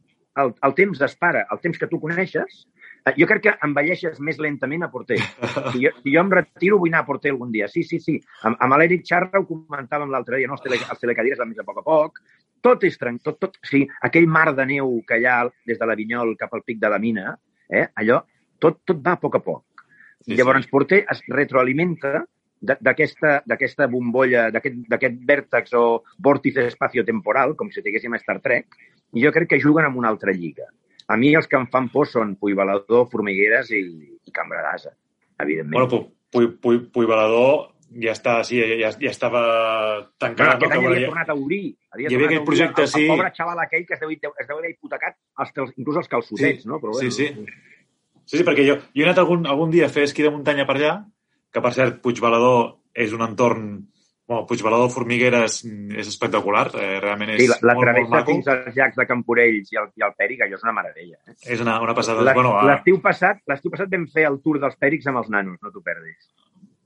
el, el temps es para, el temps que tu coneixes, eh, jo crec que envelleixes més lentament a Porter. Si jo, si jo em retiro, vull anar a Porter algun dia. Sí, sí, sí. Amb, amb l'Eric Charra ho comentàvem l'altre dia, no? Els, tele, els telecadires van més a poc a poc. Tot és tranquil, tot, tot, o sigui, aquell mar de neu que hi ha des de la Vinyol cap al pic de la mina, eh? allò, tot, tot va a poc a poc. Sí, llavors sí. Porter es retroalimenta d'aquesta bombolla, d'aquest vèrtex o vòrtice espacio-temporal, com si diguéssim a Star Trek, i jo crec que juguen amb una altra lliga. A mi els que em fan por són Puigbalador, Formigueres i, i Cambra d'Asa, evidentment. Bueno, Pu- Pui, Pui, Puigbalador ja està, sí, ja, ja estava Bueno, tancat. aquest no? any havia volia- tornat a obrir. Havia Hi havia tornat a aquell obrir projecte, el, sí. El pobre xaval aquell que es deu, es deu haver hipotecat els, inclús els calçotets, Sí, no? Però, sí, bueno, sí. Sí, sí, perquè jo, jo he anat algun, algun dia a fer esquí de muntanya per allà, que per cert, Puigbalador és un entorn Bueno, Puigbalador Formigueres mm, és espectacular, eh, realment és Sí, la, la molt, molt maco. fins als llacs de Camporells i el, i el Pèric, allò és una meravella. Eh? És una, una passada. L'es- Bueno, L'estiu passat, l'estiu passat vam fer el tour dels Pèrics amb els nanos, no t'ho perdis.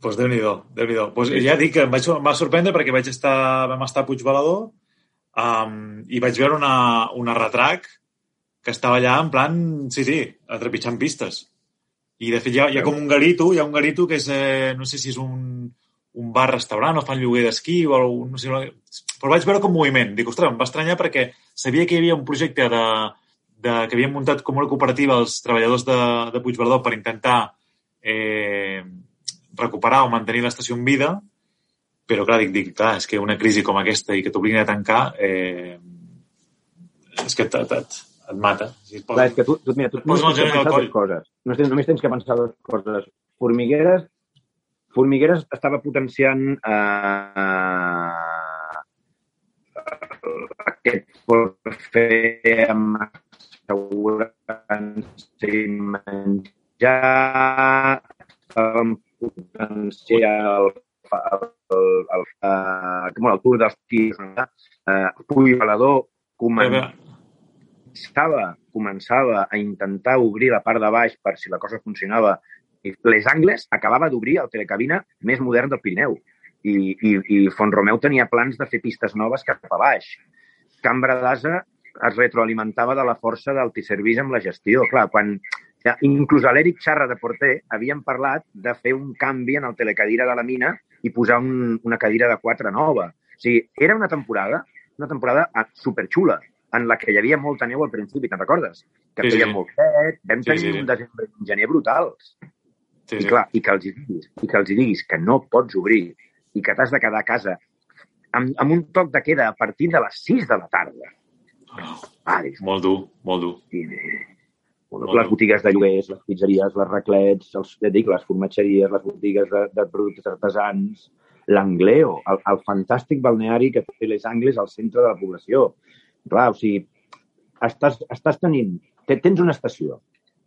doncs Déu-n'hi-do, déu nhi déu pues ja dic que em, vaig, em va sorprendre perquè vaig estar, vam estar a Puigbalador um, i vaig veure una, una retrac que estava allà en plan, sí, sí, atrepitjant pistes. I de fet hi ha, hi ha com un garito, hi ha un garito que és, eh, no sé si és un, un bar-restaurant o fan lloguer d'esquí o algun, no sé, però vaig veure com moviment. Dic, ostres, em va estranyar perquè sabia que hi havia un projecte de, de, que havien muntat com una cooperativa els treballadors de, de Puigverdó per intentar eh, recuperar o mantenir l'estació en vida, però clar, dic, dic, clar, és que una crisi com aquesta i que t'obliguin a tancar, eh, és que et, et, et, et mata. Si et Clar, és que tu, tu, mira, tu Posa només el tens que pensar coll. dues coses. No tens, només tens que pensar dues coses. Formigueres, Formigueres estava potenciant eh, aquest fer amb assegurança i menjar, estàvem potenciant el, el, el, el, eh, com el tour dels tirs, eh, Puigbalador començava començava, començava a intentar obrir la part de baix per si la cosa funcionava. Les Angles acabava d'obrir el telecabina més modern del Pirineu. I, i, i Font-romeu tenia plans de fer pistes noves cap a baix. Cambra d'Asa es retroalimentava de la força del Tisservís amb la gestió. Clar, quan ja, inclús a l'Eric Xarra de Porter havien parlat de fer un canvi en el telecadira de la mina i posar un, una cadira de quatre nova. O sigui, era una temporada, una temporada ah, superxula, en la que hi havia molta neu al principi, te'n recordes? Que Sí, feia sí. molt fred, vam Sí, tenir sí, sí. un desembre i un gener brutals. Sí, I sí. clar, i que els diguis, i que els diguis que no pots obrir i que t'has de quedar a casa amb, amb un toc de queda a partir de les 6 de la tarda. Oh, Ah, dius, molt dur, molt dur. sí. Molt les dur. botigues de lloguers, les pizzeries, les raclets, els, ja dic, les formatgeries, les botigues de, de productes artesans, l'Angleo, el, el fantàstic balneari que té les Angles al centre de la població. Clar, o sigui, estàs, estàs tenint... te- Tens una estació.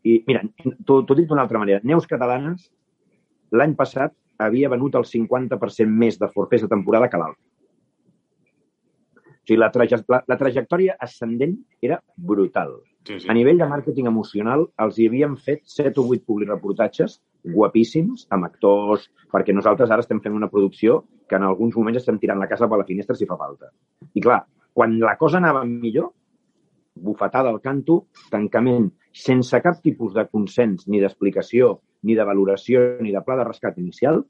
I, mira, t'ho t'ho dic d'una altra manera. Neus Catalanes, l'any passat, havia venut el 50% més de forfers de temporada que l'altre. O sigui, la, traje, la, la trajectòria ascendent era brutal. Sí, sí. A nivell de màrqueting emocional, els hi havíem fet 7 o 8 publireportatges guapíssims, amb actors, perquè nosaltres ara estem fent una producció que en alguns moments estem tirant la casa per la finestra si fa falta. I clar, quan la cosa anava millor, bufetada al canto, tancament, sense cap tipus de consens, ni d'explicació, ni de valoració, ni de pla de rescat inicial,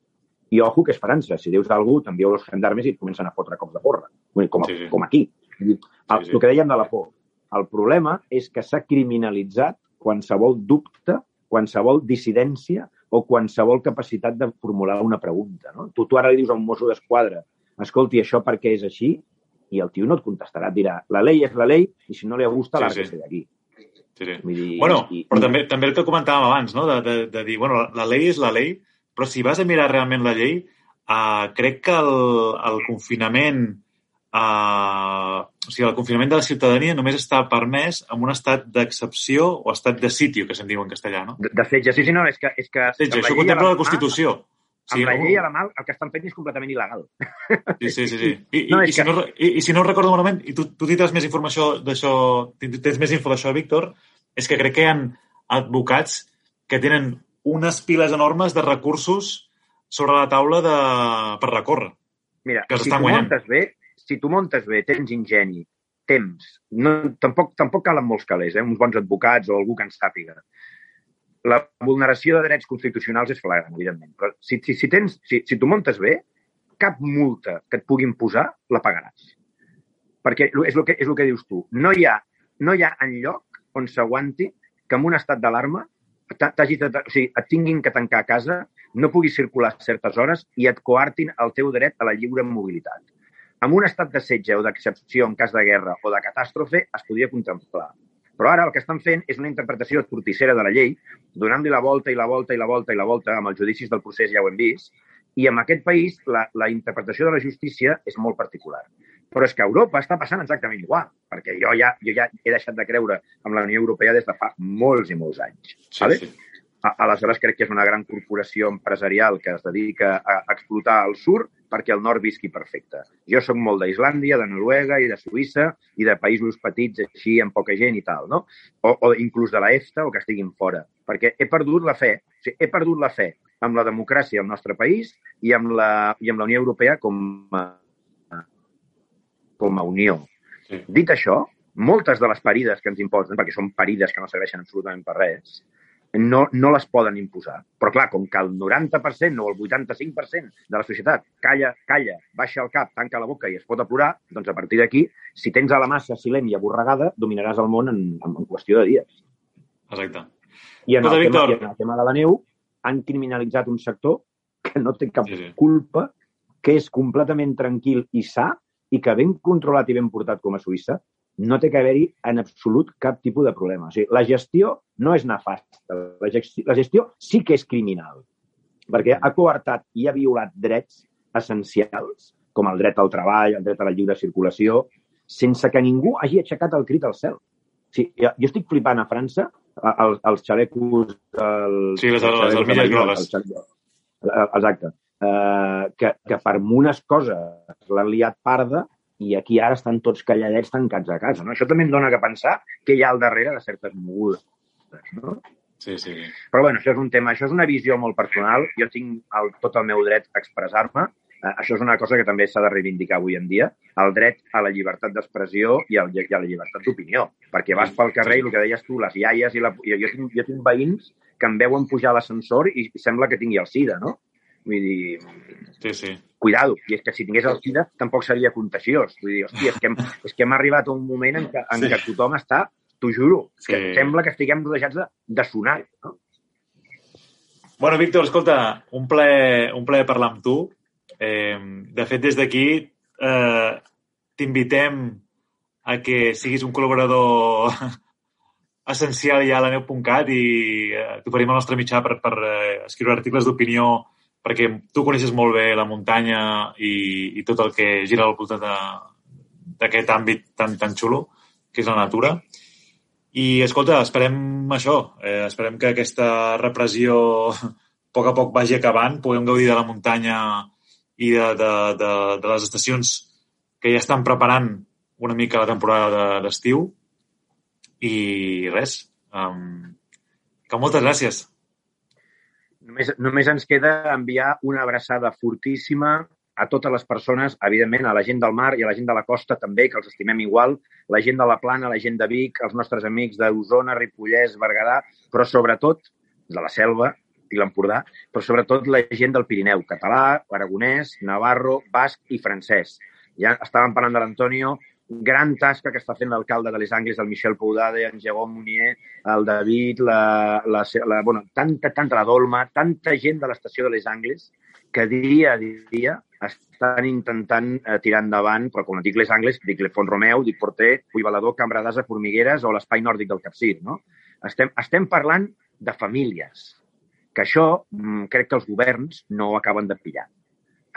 i ojo que és França. Si dius d'algú, t'envieu els gendarmes i et comencen a fotre cops de porra. Com, a, Sí, sí. com aquí. El, Sí, sí. el que dèiem de la por. El problema és que s'ha criminalitzat qualsevol dubte, qualsevol dissidència o qualsevol capacitat de formular una pregunta. No? Tu, tu ara li dius a un mosso d'esquadra escolti, això per què és així? I el tio no et contestarà, et dirà, la llei és la llei i si no li gusta, Sí, sí, sí. d'aquí. sí, sí. Vull dir, Bueno, i, però també, també el que comentàvem abans, no? de, de, de dir, bueno, la llei és la llei, però si vas a mirar realment la llei, uh, crec que el, el confinament uh, o sigui, el confinament de la ciutadania només està permès en un estat d'excepció o estat de sitio, que se'n diu en castellà, no? De, de setge, sí, sí, no, és que... És que amb això contempla la mà- Constitució. Amb la llei a la mà, el que estan fent és completament il·legal. Sí, sí, sí. sí. I, No, és i, si que- no, i, i si no recordo malament, i tu, tu tindràs més informació d'això, tens més info d'això, Víctor, és que crec que hi ha advocats que tenen unes piles enormes de recursos sobre la taula de... per recórrer. Mira, Que si tu guanyant. montes bé, si tu montes bé, tens ingeni, temps, no, tampoc, tampoc calen molts calés, eh? uns bons advocats o algú que ens sàpiga. La vulneració de drets constitucionals és flagrant, evidentment. Però si, si, si, tens, si, si tu montes bé, cap multa que et puguin posar la pagaràs. Perquè és el que, és el que dius tu. No hi ha, no hi ha enlloc on s'aguanti que en un estat d'alarma o sigui, et tinguin que tancar a casa, no puguis circular certes hores i et coartin el teu dret a la lliure mobilitat. En un estat de setge o d'excepció en cas de guerra o de catàstrofe es podria contemplar. Però ara el que estan fent és una interpretació torticera de la llei, donant-li la volta i la volta i la volta i la volta amb els judicis del procés, ja ho hem vist, i en aquest país la, la interpretació de la justícia és molt particular. Però és que a Europa està passant exactament igual, perquè jo ja, jo ja he deixat de creure en la Unió Europea des de fa molts i molts anys. Sí, vale? sí. A- Aleshores, crec que és una gran corporació empresarial que es dedica a explotar el sur perquè el nord visqui perfecte. Jo sóc molt d'Islàndia, de Noruega i de Suïssa i de països petits així amb poca gent i tal, no? O, o inclús de la EFTA o que estiguin fora. Perquè he perdut la fe, o sigui, he perdut la fe amb la democràcia al nostre país i amb la, i amb la Unió Europea com a, com a unió. Sí. Dit això, moltes de les parides que ens imposen, perquè són parides que no serveixen absolutament per res, no, no les poden imposar. Però clar, com que el 90% o el 85% de la societat calla, calla, baixa el cap, tanca la boca i es pot aplorar, doncs a partir d'aquí, si tens a la massa silent i aborregada, dominaràs el món en, en, en qüestió de dies. Exacte. I en, Escolta, el tema, Víctor. I en el tema de la neu han criminalitzat un sector que no té cap Sí, sí. culpa, que és completament tranquil i sa i que ben controlat i ben portat com a Suïssa no té que haver-hi en absolut cap tipus de problema. O sigui, la gestió no és nefasta. La gestió, la gestió sí que és criminal, perquè ha coartat i ha violat drets essencials, com el dret al treball, el dret a la lliure circulació, sense que ningú hagi aixecat el crit al cel. O sigui, jo, estic flipant a França els, els xalecos... Els, Sí, les- els les armilles grogues. Exacte. Uh, que, que per unes coses l'han liat parda i aquí ara estan tots calladets tancats a casa. No? Això també em dona que pensar què hi ha al darrere de certes mogudes. No? Sí, sí. Però bueno, això és un tema, això és una visió molt personal. Jo tinc el, tot el meu dret a expressar-me. Eh, això és una cosa que també s'ha de reivindicar avui en dia, el dret a la llibertat d'expressió i, al, i a la llibertat d'opinió. Perquè vas pel carrer i el que deies tu, les iaies i la... Jo, jo, tinc, jo tinc veïns que em veuen pujar a l'ascensor i sembla que tingui el SIDA, no? Vull dir, Sí, sí. cuidado, i és que si tingués el SIDA tampoc seria contagiós. Vull dir, hòstia, és que hem, és que hem arribat a un moment en què, en Sí. què tothom està, t'ho juro, que Sí. sembla que estiguem rodejats de, de sonar. No? Bueno, Víctor, escolta, un ple, un ple parlar amb tu. Eh, de fet, des d'aquí eh, t'invitem a que siguis un col·laborador essencial ja a la neu.cat i eh, t'oferim el nostre mitjà per, per eh, escriure articles d'opinió perquè tu coneixes molt bé la muntanya i, i tot el que gira al voltant de- d'aquest àmbit tan, tan xulo que és la natura. I, escolta, esperem això. Eh, esperem que aquesta repressió a poc a poc vagi acabant, puguem gaudir de la muntanya i de, de, de, de les estacions que ja estan preparant una mica la temporada de- d'estiu. I res, um, que moltes gràcies. Només, només ens queda enviar una abraçada fortíssima a totes les persones, evidentment, a la gent del mar i a la gent de la costa també, que els estimem igual, la gent de la Plana, la gent de Vic, els nostres amics d'Osona, Ripollès, Berguedà, però sobretot de la Selva i l'Empordà, però sobretot la gent del Pirineu, català, aragonès, navarro, basc i francès. Ja estàvem parlant de l'Antonio, gran tasca que està fent l'alcalde de Les Angles, el Michel Poudade, en Jérôme Munier, el David, la, la, la, bueno, tanta, tanta, la Dolma, tanta gent de l'estació de Les Angles que dia a dia estan intentant eh, tirar endavant, però quan dic Les Angles, dic Font Romeu, dic Porter, Puigbalador, Cambra d'Asa, Formigueres o l'Espai Nòrdic del Capcir, no? Estem, estem parlant de famílies, que això mm, crec que els governs no ho acaben de pillar.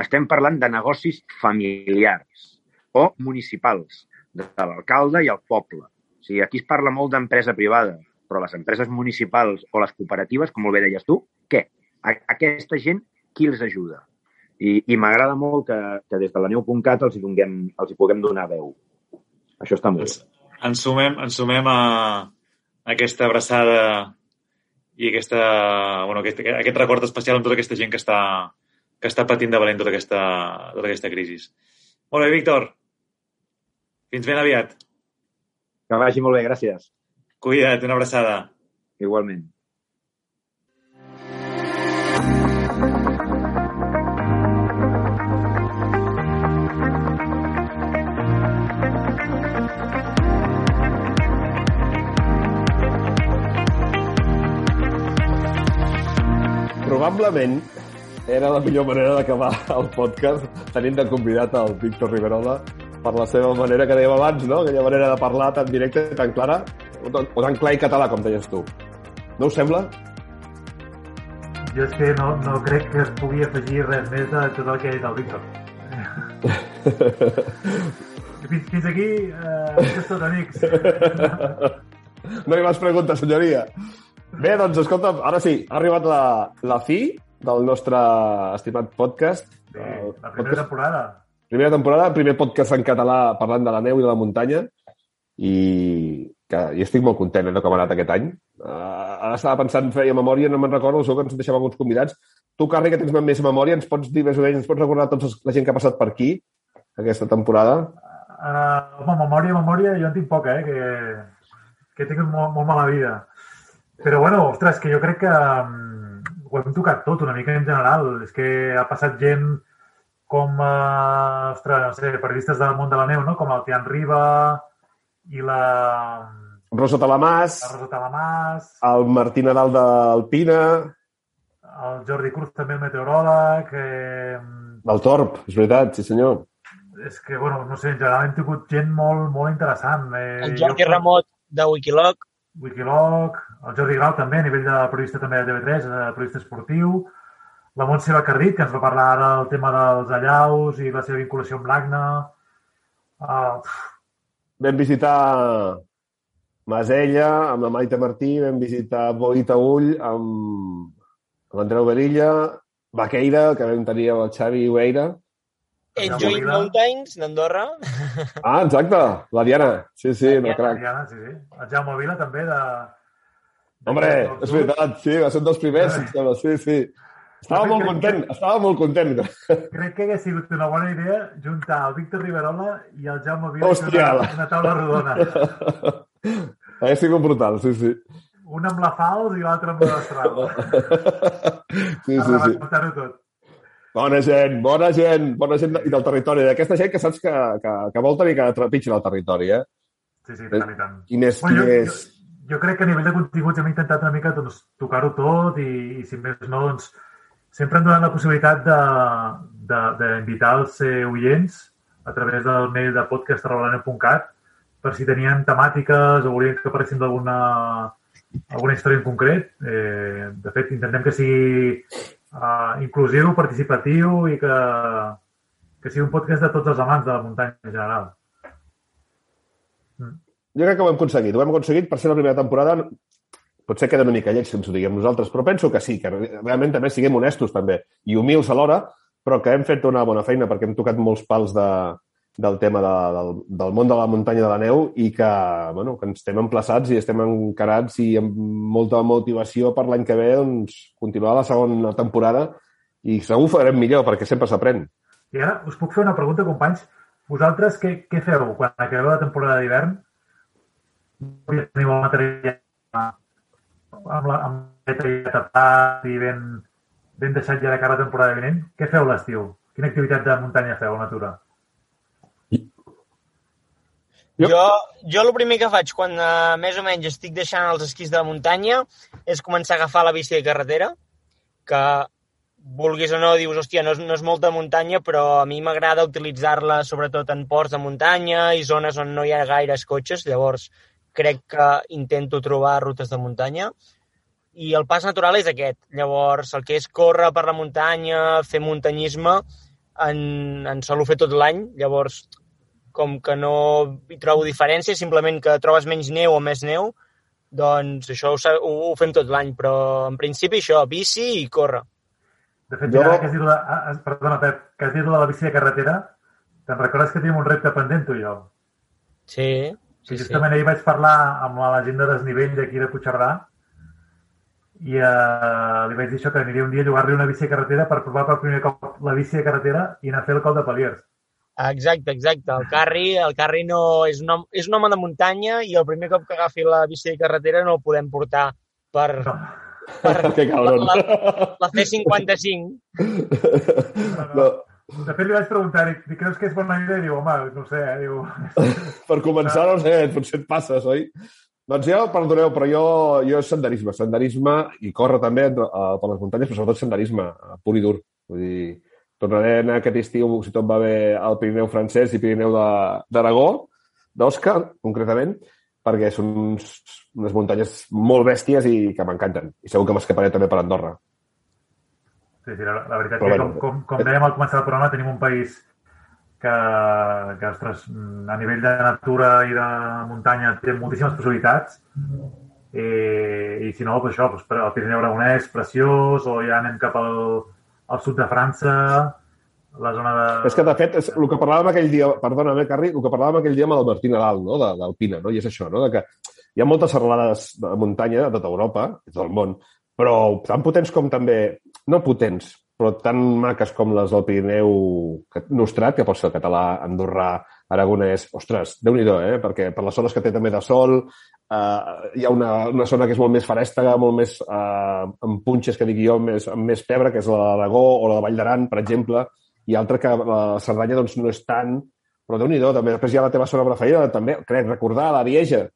Estem parlant de negocis familiars o municipals, de l'alcalde i el poble. O sigui, aquí es parla molt d'empresa privada, però les empreses municipals o les cooperatives, com molt bé deies tu, què? Aquesta gent, qui els ajuda? I, i m'agrada molt que, que des de la neu.cat els, hi donem, els hi puguem donar veu. Això està molt bé. ens, sumem, ens sumem a aquesta abraçada i aquesta, bueno, aquest, aquest record especial amb tota aquesta gent que està, que està patint de valent tota aquesta, tota aquesta crisi. Molt bé, Víctor. Fins ben aviat. Que vagi molt bé, gràcies. Cuida't, una abraçada. Igualment. Probablement era la millor manera d'acabar el podcast tenint de convidat el Víctor Riverola per la seva manera que dèiem abans, no? Aquella manera de parlar tan directa, tan clara, o tan, o tan clar i català, com deies tu. No us sembla? Jo és que no, no crec que es pugui afegir res més a tot el que ha dit el Víctor. Fins, fins aquí, eh, tot, amics. No hi més preguntes, senyoria. Bé, doncs, escolta, ara sí, ha arribat la, la fi del nostre estimat podcast. El la primera podcast- temporada. Primera temporada, primer podcast en català parlant de la neu i de la muntanya i, que, i estic molt content eh, de com ha anat aquest any. Uh, ara estava pensant, feia memòria, no me'n recordo, segur que ens deixava alguns convidats. Tu, Carri, que tens més memòria, ens pots dir més o menys, ens pots recordar els, la gent que ha passat per aquí aquesta temporada? Uh, home, memòria, memòria, jo en tinc poca, eh? Que, que tingut molt, molt mala vida. Però, bueno, ostres, que jo crec que um, ho hem tocat tot una mica en general. És que ha passat gent com, uh, ostres, no sé, periodistes del món de la neu, no? Com el Tian Riba i la, Rosa Talamàs, la Rosa Talamàs, el Martí Nadal d'Alpina, el Jordi Cruz també el meteoròleg, eh, el Torp, és veritat, sí senyor. és que, bueno, no sé, en general hem tingut gent molt, molt interessant. Eh, El Jordi jo- Ramot de Wikilog. Wikilog, el Jordi Grau també, a nivell de periodista també de TV3, de periodista esportiu, la Montse Bacardit, que ens va parlar ara del tema dels allaus i la seva vinculació amb l'Agna. Uh, Vam visitar Masella amb la Maite Martí, vam visitar Boita Ull amb, amb l'Andreu Berilla, Baqueira, que vam tenir amb el Xavi Ueira. Enjoy. Mountains, d'Andorra. Ah, exacte, la Diana. Sí, sí, La no, Diana. crac. Diana, sí, sí. El Jaume Vila també de... de Hombre, dels és veritat, sí, va ser un dels primers, sí, sí. Estava molt content, estava molt content. Crec que hagués sigut una bona idea juntar el Víctor Riverola i el Jaume Vila Hòstia. una, una taula rodona. Hauria sigut brutal, sí, sí. Un amb la Fals i l'altre amb la Estrada. Sí, sí, sí. tot. Bona gent, bona gent, bona gent i del territori. D'aquesta gent que saps que, que, que vol tenir que trepitgin el territori, eh? Sí, sí, tant i tant. Qui més, qui Bueno, jo, més... jo, jo crec que a nivell de continguts hem intentat una mica doncs, tocar-ho tot i, i, si més no, doncs, sempre hem donat la possibilitat d'invitar els eh, oients a través del mail de podcast.cat per si tenien temàtiques o volien que parléssim d'alguna alguna història en concret. Eh, de fet, intentem que sigui uh, inclusiu, participatiu i que, que sigui un podcast de tots els amants de la muntanya en general. Jo crec que ho hem aconseguit. Ho hem aconseguit per ser la primera temporada. Potser queda una mica lleig si ens ho diguem nosaltres, però penso que sí, que realment també siguem honestos també i humils alhora, però que hem fet una bona feina perquè hem tocat molts pals de, del tema de, del, del món de la muntanya de la neu i que, bueno, que ens estem emplaçats i estem encarats i amb molta motivació per l'any que ve doncs, continuar la segona temporada i segur farem millor perquè sempre s'aprèn. I ara us puc fer una pregunta, companys. Vosaltres què, què feu quan acabeu la temporada d'hivern? Teniu el material amb la amb tapat i ben, ben deixat ja de cara a la temporada vinent. Què feu l'estiu? Quina activitat de muntanya feu a natura? Jo- Jo, jo el primer que faig quan uh, més o menys estic deixant els esquís de la muntanya és començar a agafar la bici de carretera, que vulguis o no, dius, hòstia, no és, no és molta muntanya, però a mi m'agrada utilitzar-la sobretot en ports de muntanya i zones on no hi ha gaires cotxes, llavors crec que intento trobar rutes de muntanya. I el pas natural és aquest. Llavors, el que és córrer per la muntanya, fer muntanyisme, en, en solo fer tot l'any. Llavors, com que no hi trobo diferència, simplement que trobes menys neu o més neu, doncs això ho, ho, ho fem tot l'any, però en principi això, bici i córrer. De fet, Jo- ara que has dit, de, ah, ah, perdona, Pep, que has dit de la bici de carretera, te'n recordes que tenim un repte pendent, tu i jo? Sí, Sí, sí, sí. justament ahir vaig parlar amb la gent de desnivell d'aquí de Puigcerdà i eh, li vaig dir això, que aniria un dia a llogar-li una bici de carretera per provar per primer cop la bici de carretera i anar a fer el col de Paliers. Exacte, exacte. El Carri, el Carri no és un, home, és un home de muntanya i el primer cop que agafi la bici de carretera no el podem portar per, No, per que cabron. la, la C55. No, de fet, li vaig preguntar, dic, "I creus que és bona idea? I diu, home, no sé, eh? Diu, per començar, no sé, potser et passes, oi? Doncs jo, perdoneu, però jo, jo és senderisme, senderisme i córrer també uh, per les muntanyes, però sobretot senderisme, uh, pur i dur. Vull dir, tornaré a aquest estiu, si tot va bé, al Pirineu francès i Pirineu d'Aragó, d'Òscar, concretament, perquè són uns, unes muntanyes molt bèsties i que m'encanten. I segur que m'escaparé també per Andorra. Sí, sí, la, la veritat Però que, bueno. com, com, com dèiem al començar el programa, tenim un país que, que ostres, a nivell de natura i de muntanya té moltíssimes possibilitats I, i si no, pues això, pues, el Pirineu Aragonès, preciós, o ja anem cap al, al sud de França, la zona de... És que, de fet, és el que parlàvem aquell dia, perdona'm, eh, Carri, el que parlàvem aquell dia amb el Martí Nadal, no?, de- d'Alpina, no? I és això, no?, de que hi ha moltes serralades de muntanya de tota Europa, de tot el món, però tan potents com també... No potents, però tan maques com les del Pirineu Nostrat, que pot ser el català, andorrà, aragonès... Ostres, déu nhi eh? Perquè per les zones que té també de sol, eh, hi ha una, una zona que és molt més farèstega, molt més eh, amb punxes, que dic jo, més, amb més pebre, que és la d'Aragó o la de Vall d'Aran, per exemple, i altra que la Cerdanya doncs, no és tant, però déu nhi també. Després hi ha la teva zona preferida, també, crec, recordar, la Vieja.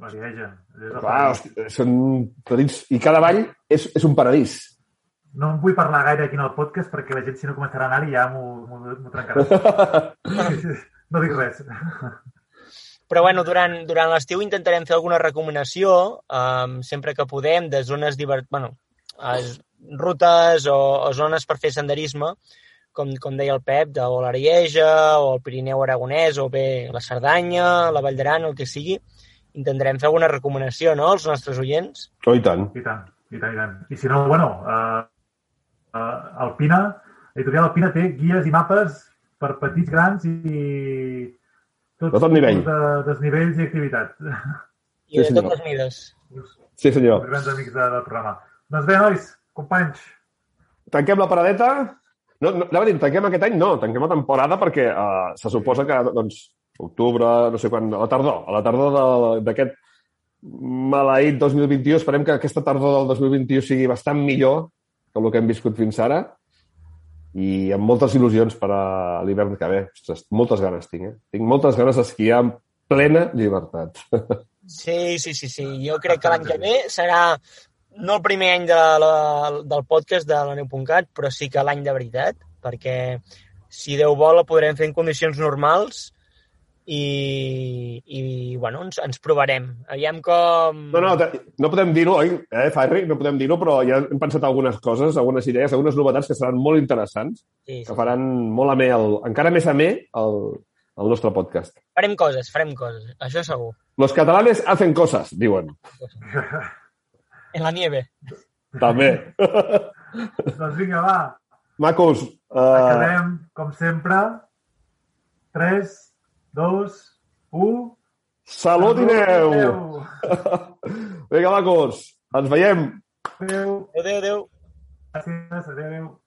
La el Clar, hosti, són petits... I cada vall és, és un paradís. No en vull parlar gaire aquí en el podcast perquè la gent, si no començarà a anar-hi, ja m'ho trencarà. No dic res. Però bueno, durant, durant l'estiu intentarem fer alguna recomanació, um, sempre que podem, de zones divert... bueno, es, rutes o, o zones per fer senderisme, com, com deia el Pep, de o l'Arieja, o el Pirineu Aragonès, o bé la Cerdanya, la Vall d'Aran, el que sigui. Intentarem fer alguna recomanació, no?, als nostres oients. Oh, i tant. I tant, i tant, i tant. I si no, bueno, uh, Alpina, l'editorial Alpina té guies i mapes per petits, grans i tots De tot nivell. de desnivells i activitat. I de Sí, totes mides. Sí, Els senyor. grans amics de, del programa. Doncs bé, nois, companys, Tanquem la paradeta. No, no, anava a dir, tanquem aquest any? No, tanquem la temporada perquè uh, se suposa que, doncs, octubre, no sé quan, a la tardor, a la tardor de- d'aquest maleït 2021. Esperem que aquesta tardor del 2021 sigui bastant millor que el que hem viscut fins ara i amb moltes il·lusions per a l'hivern que ve. Ostres, moltes ganes tinc, eh? Tinc moltes ganes d'esquiar amb plena llibertat. Sí, sí, sí, sí. Jo crec que l'any que ve serà no el primer any de la, del podcast de la Neu.cat, però sí que l'any de veritat, perquè si Déu vol la podrem fer en condicions normals i, i bueno, ens, ens provarem. Aviam com... No, no, no podem dir-ho, oi, eh, Farri? No podem dir-ho, però ja hem pensat algunes coses, algunes idees, algunes novetats que seran molt interessants, Sí, sí. que faran molt amè, el, encara més amè, el, el nostre podcast. Farem coses, farem coses, això segur. Los catalanes hacen cosas, diuen. En la nieve. També. doncs vinga, va, Macos, uh, acabem, com sempre. 3, 2, 1... salut i neu! Vinga, macos, ens veiem. Adéu. Adéu, adéu. Gràcies, adéu.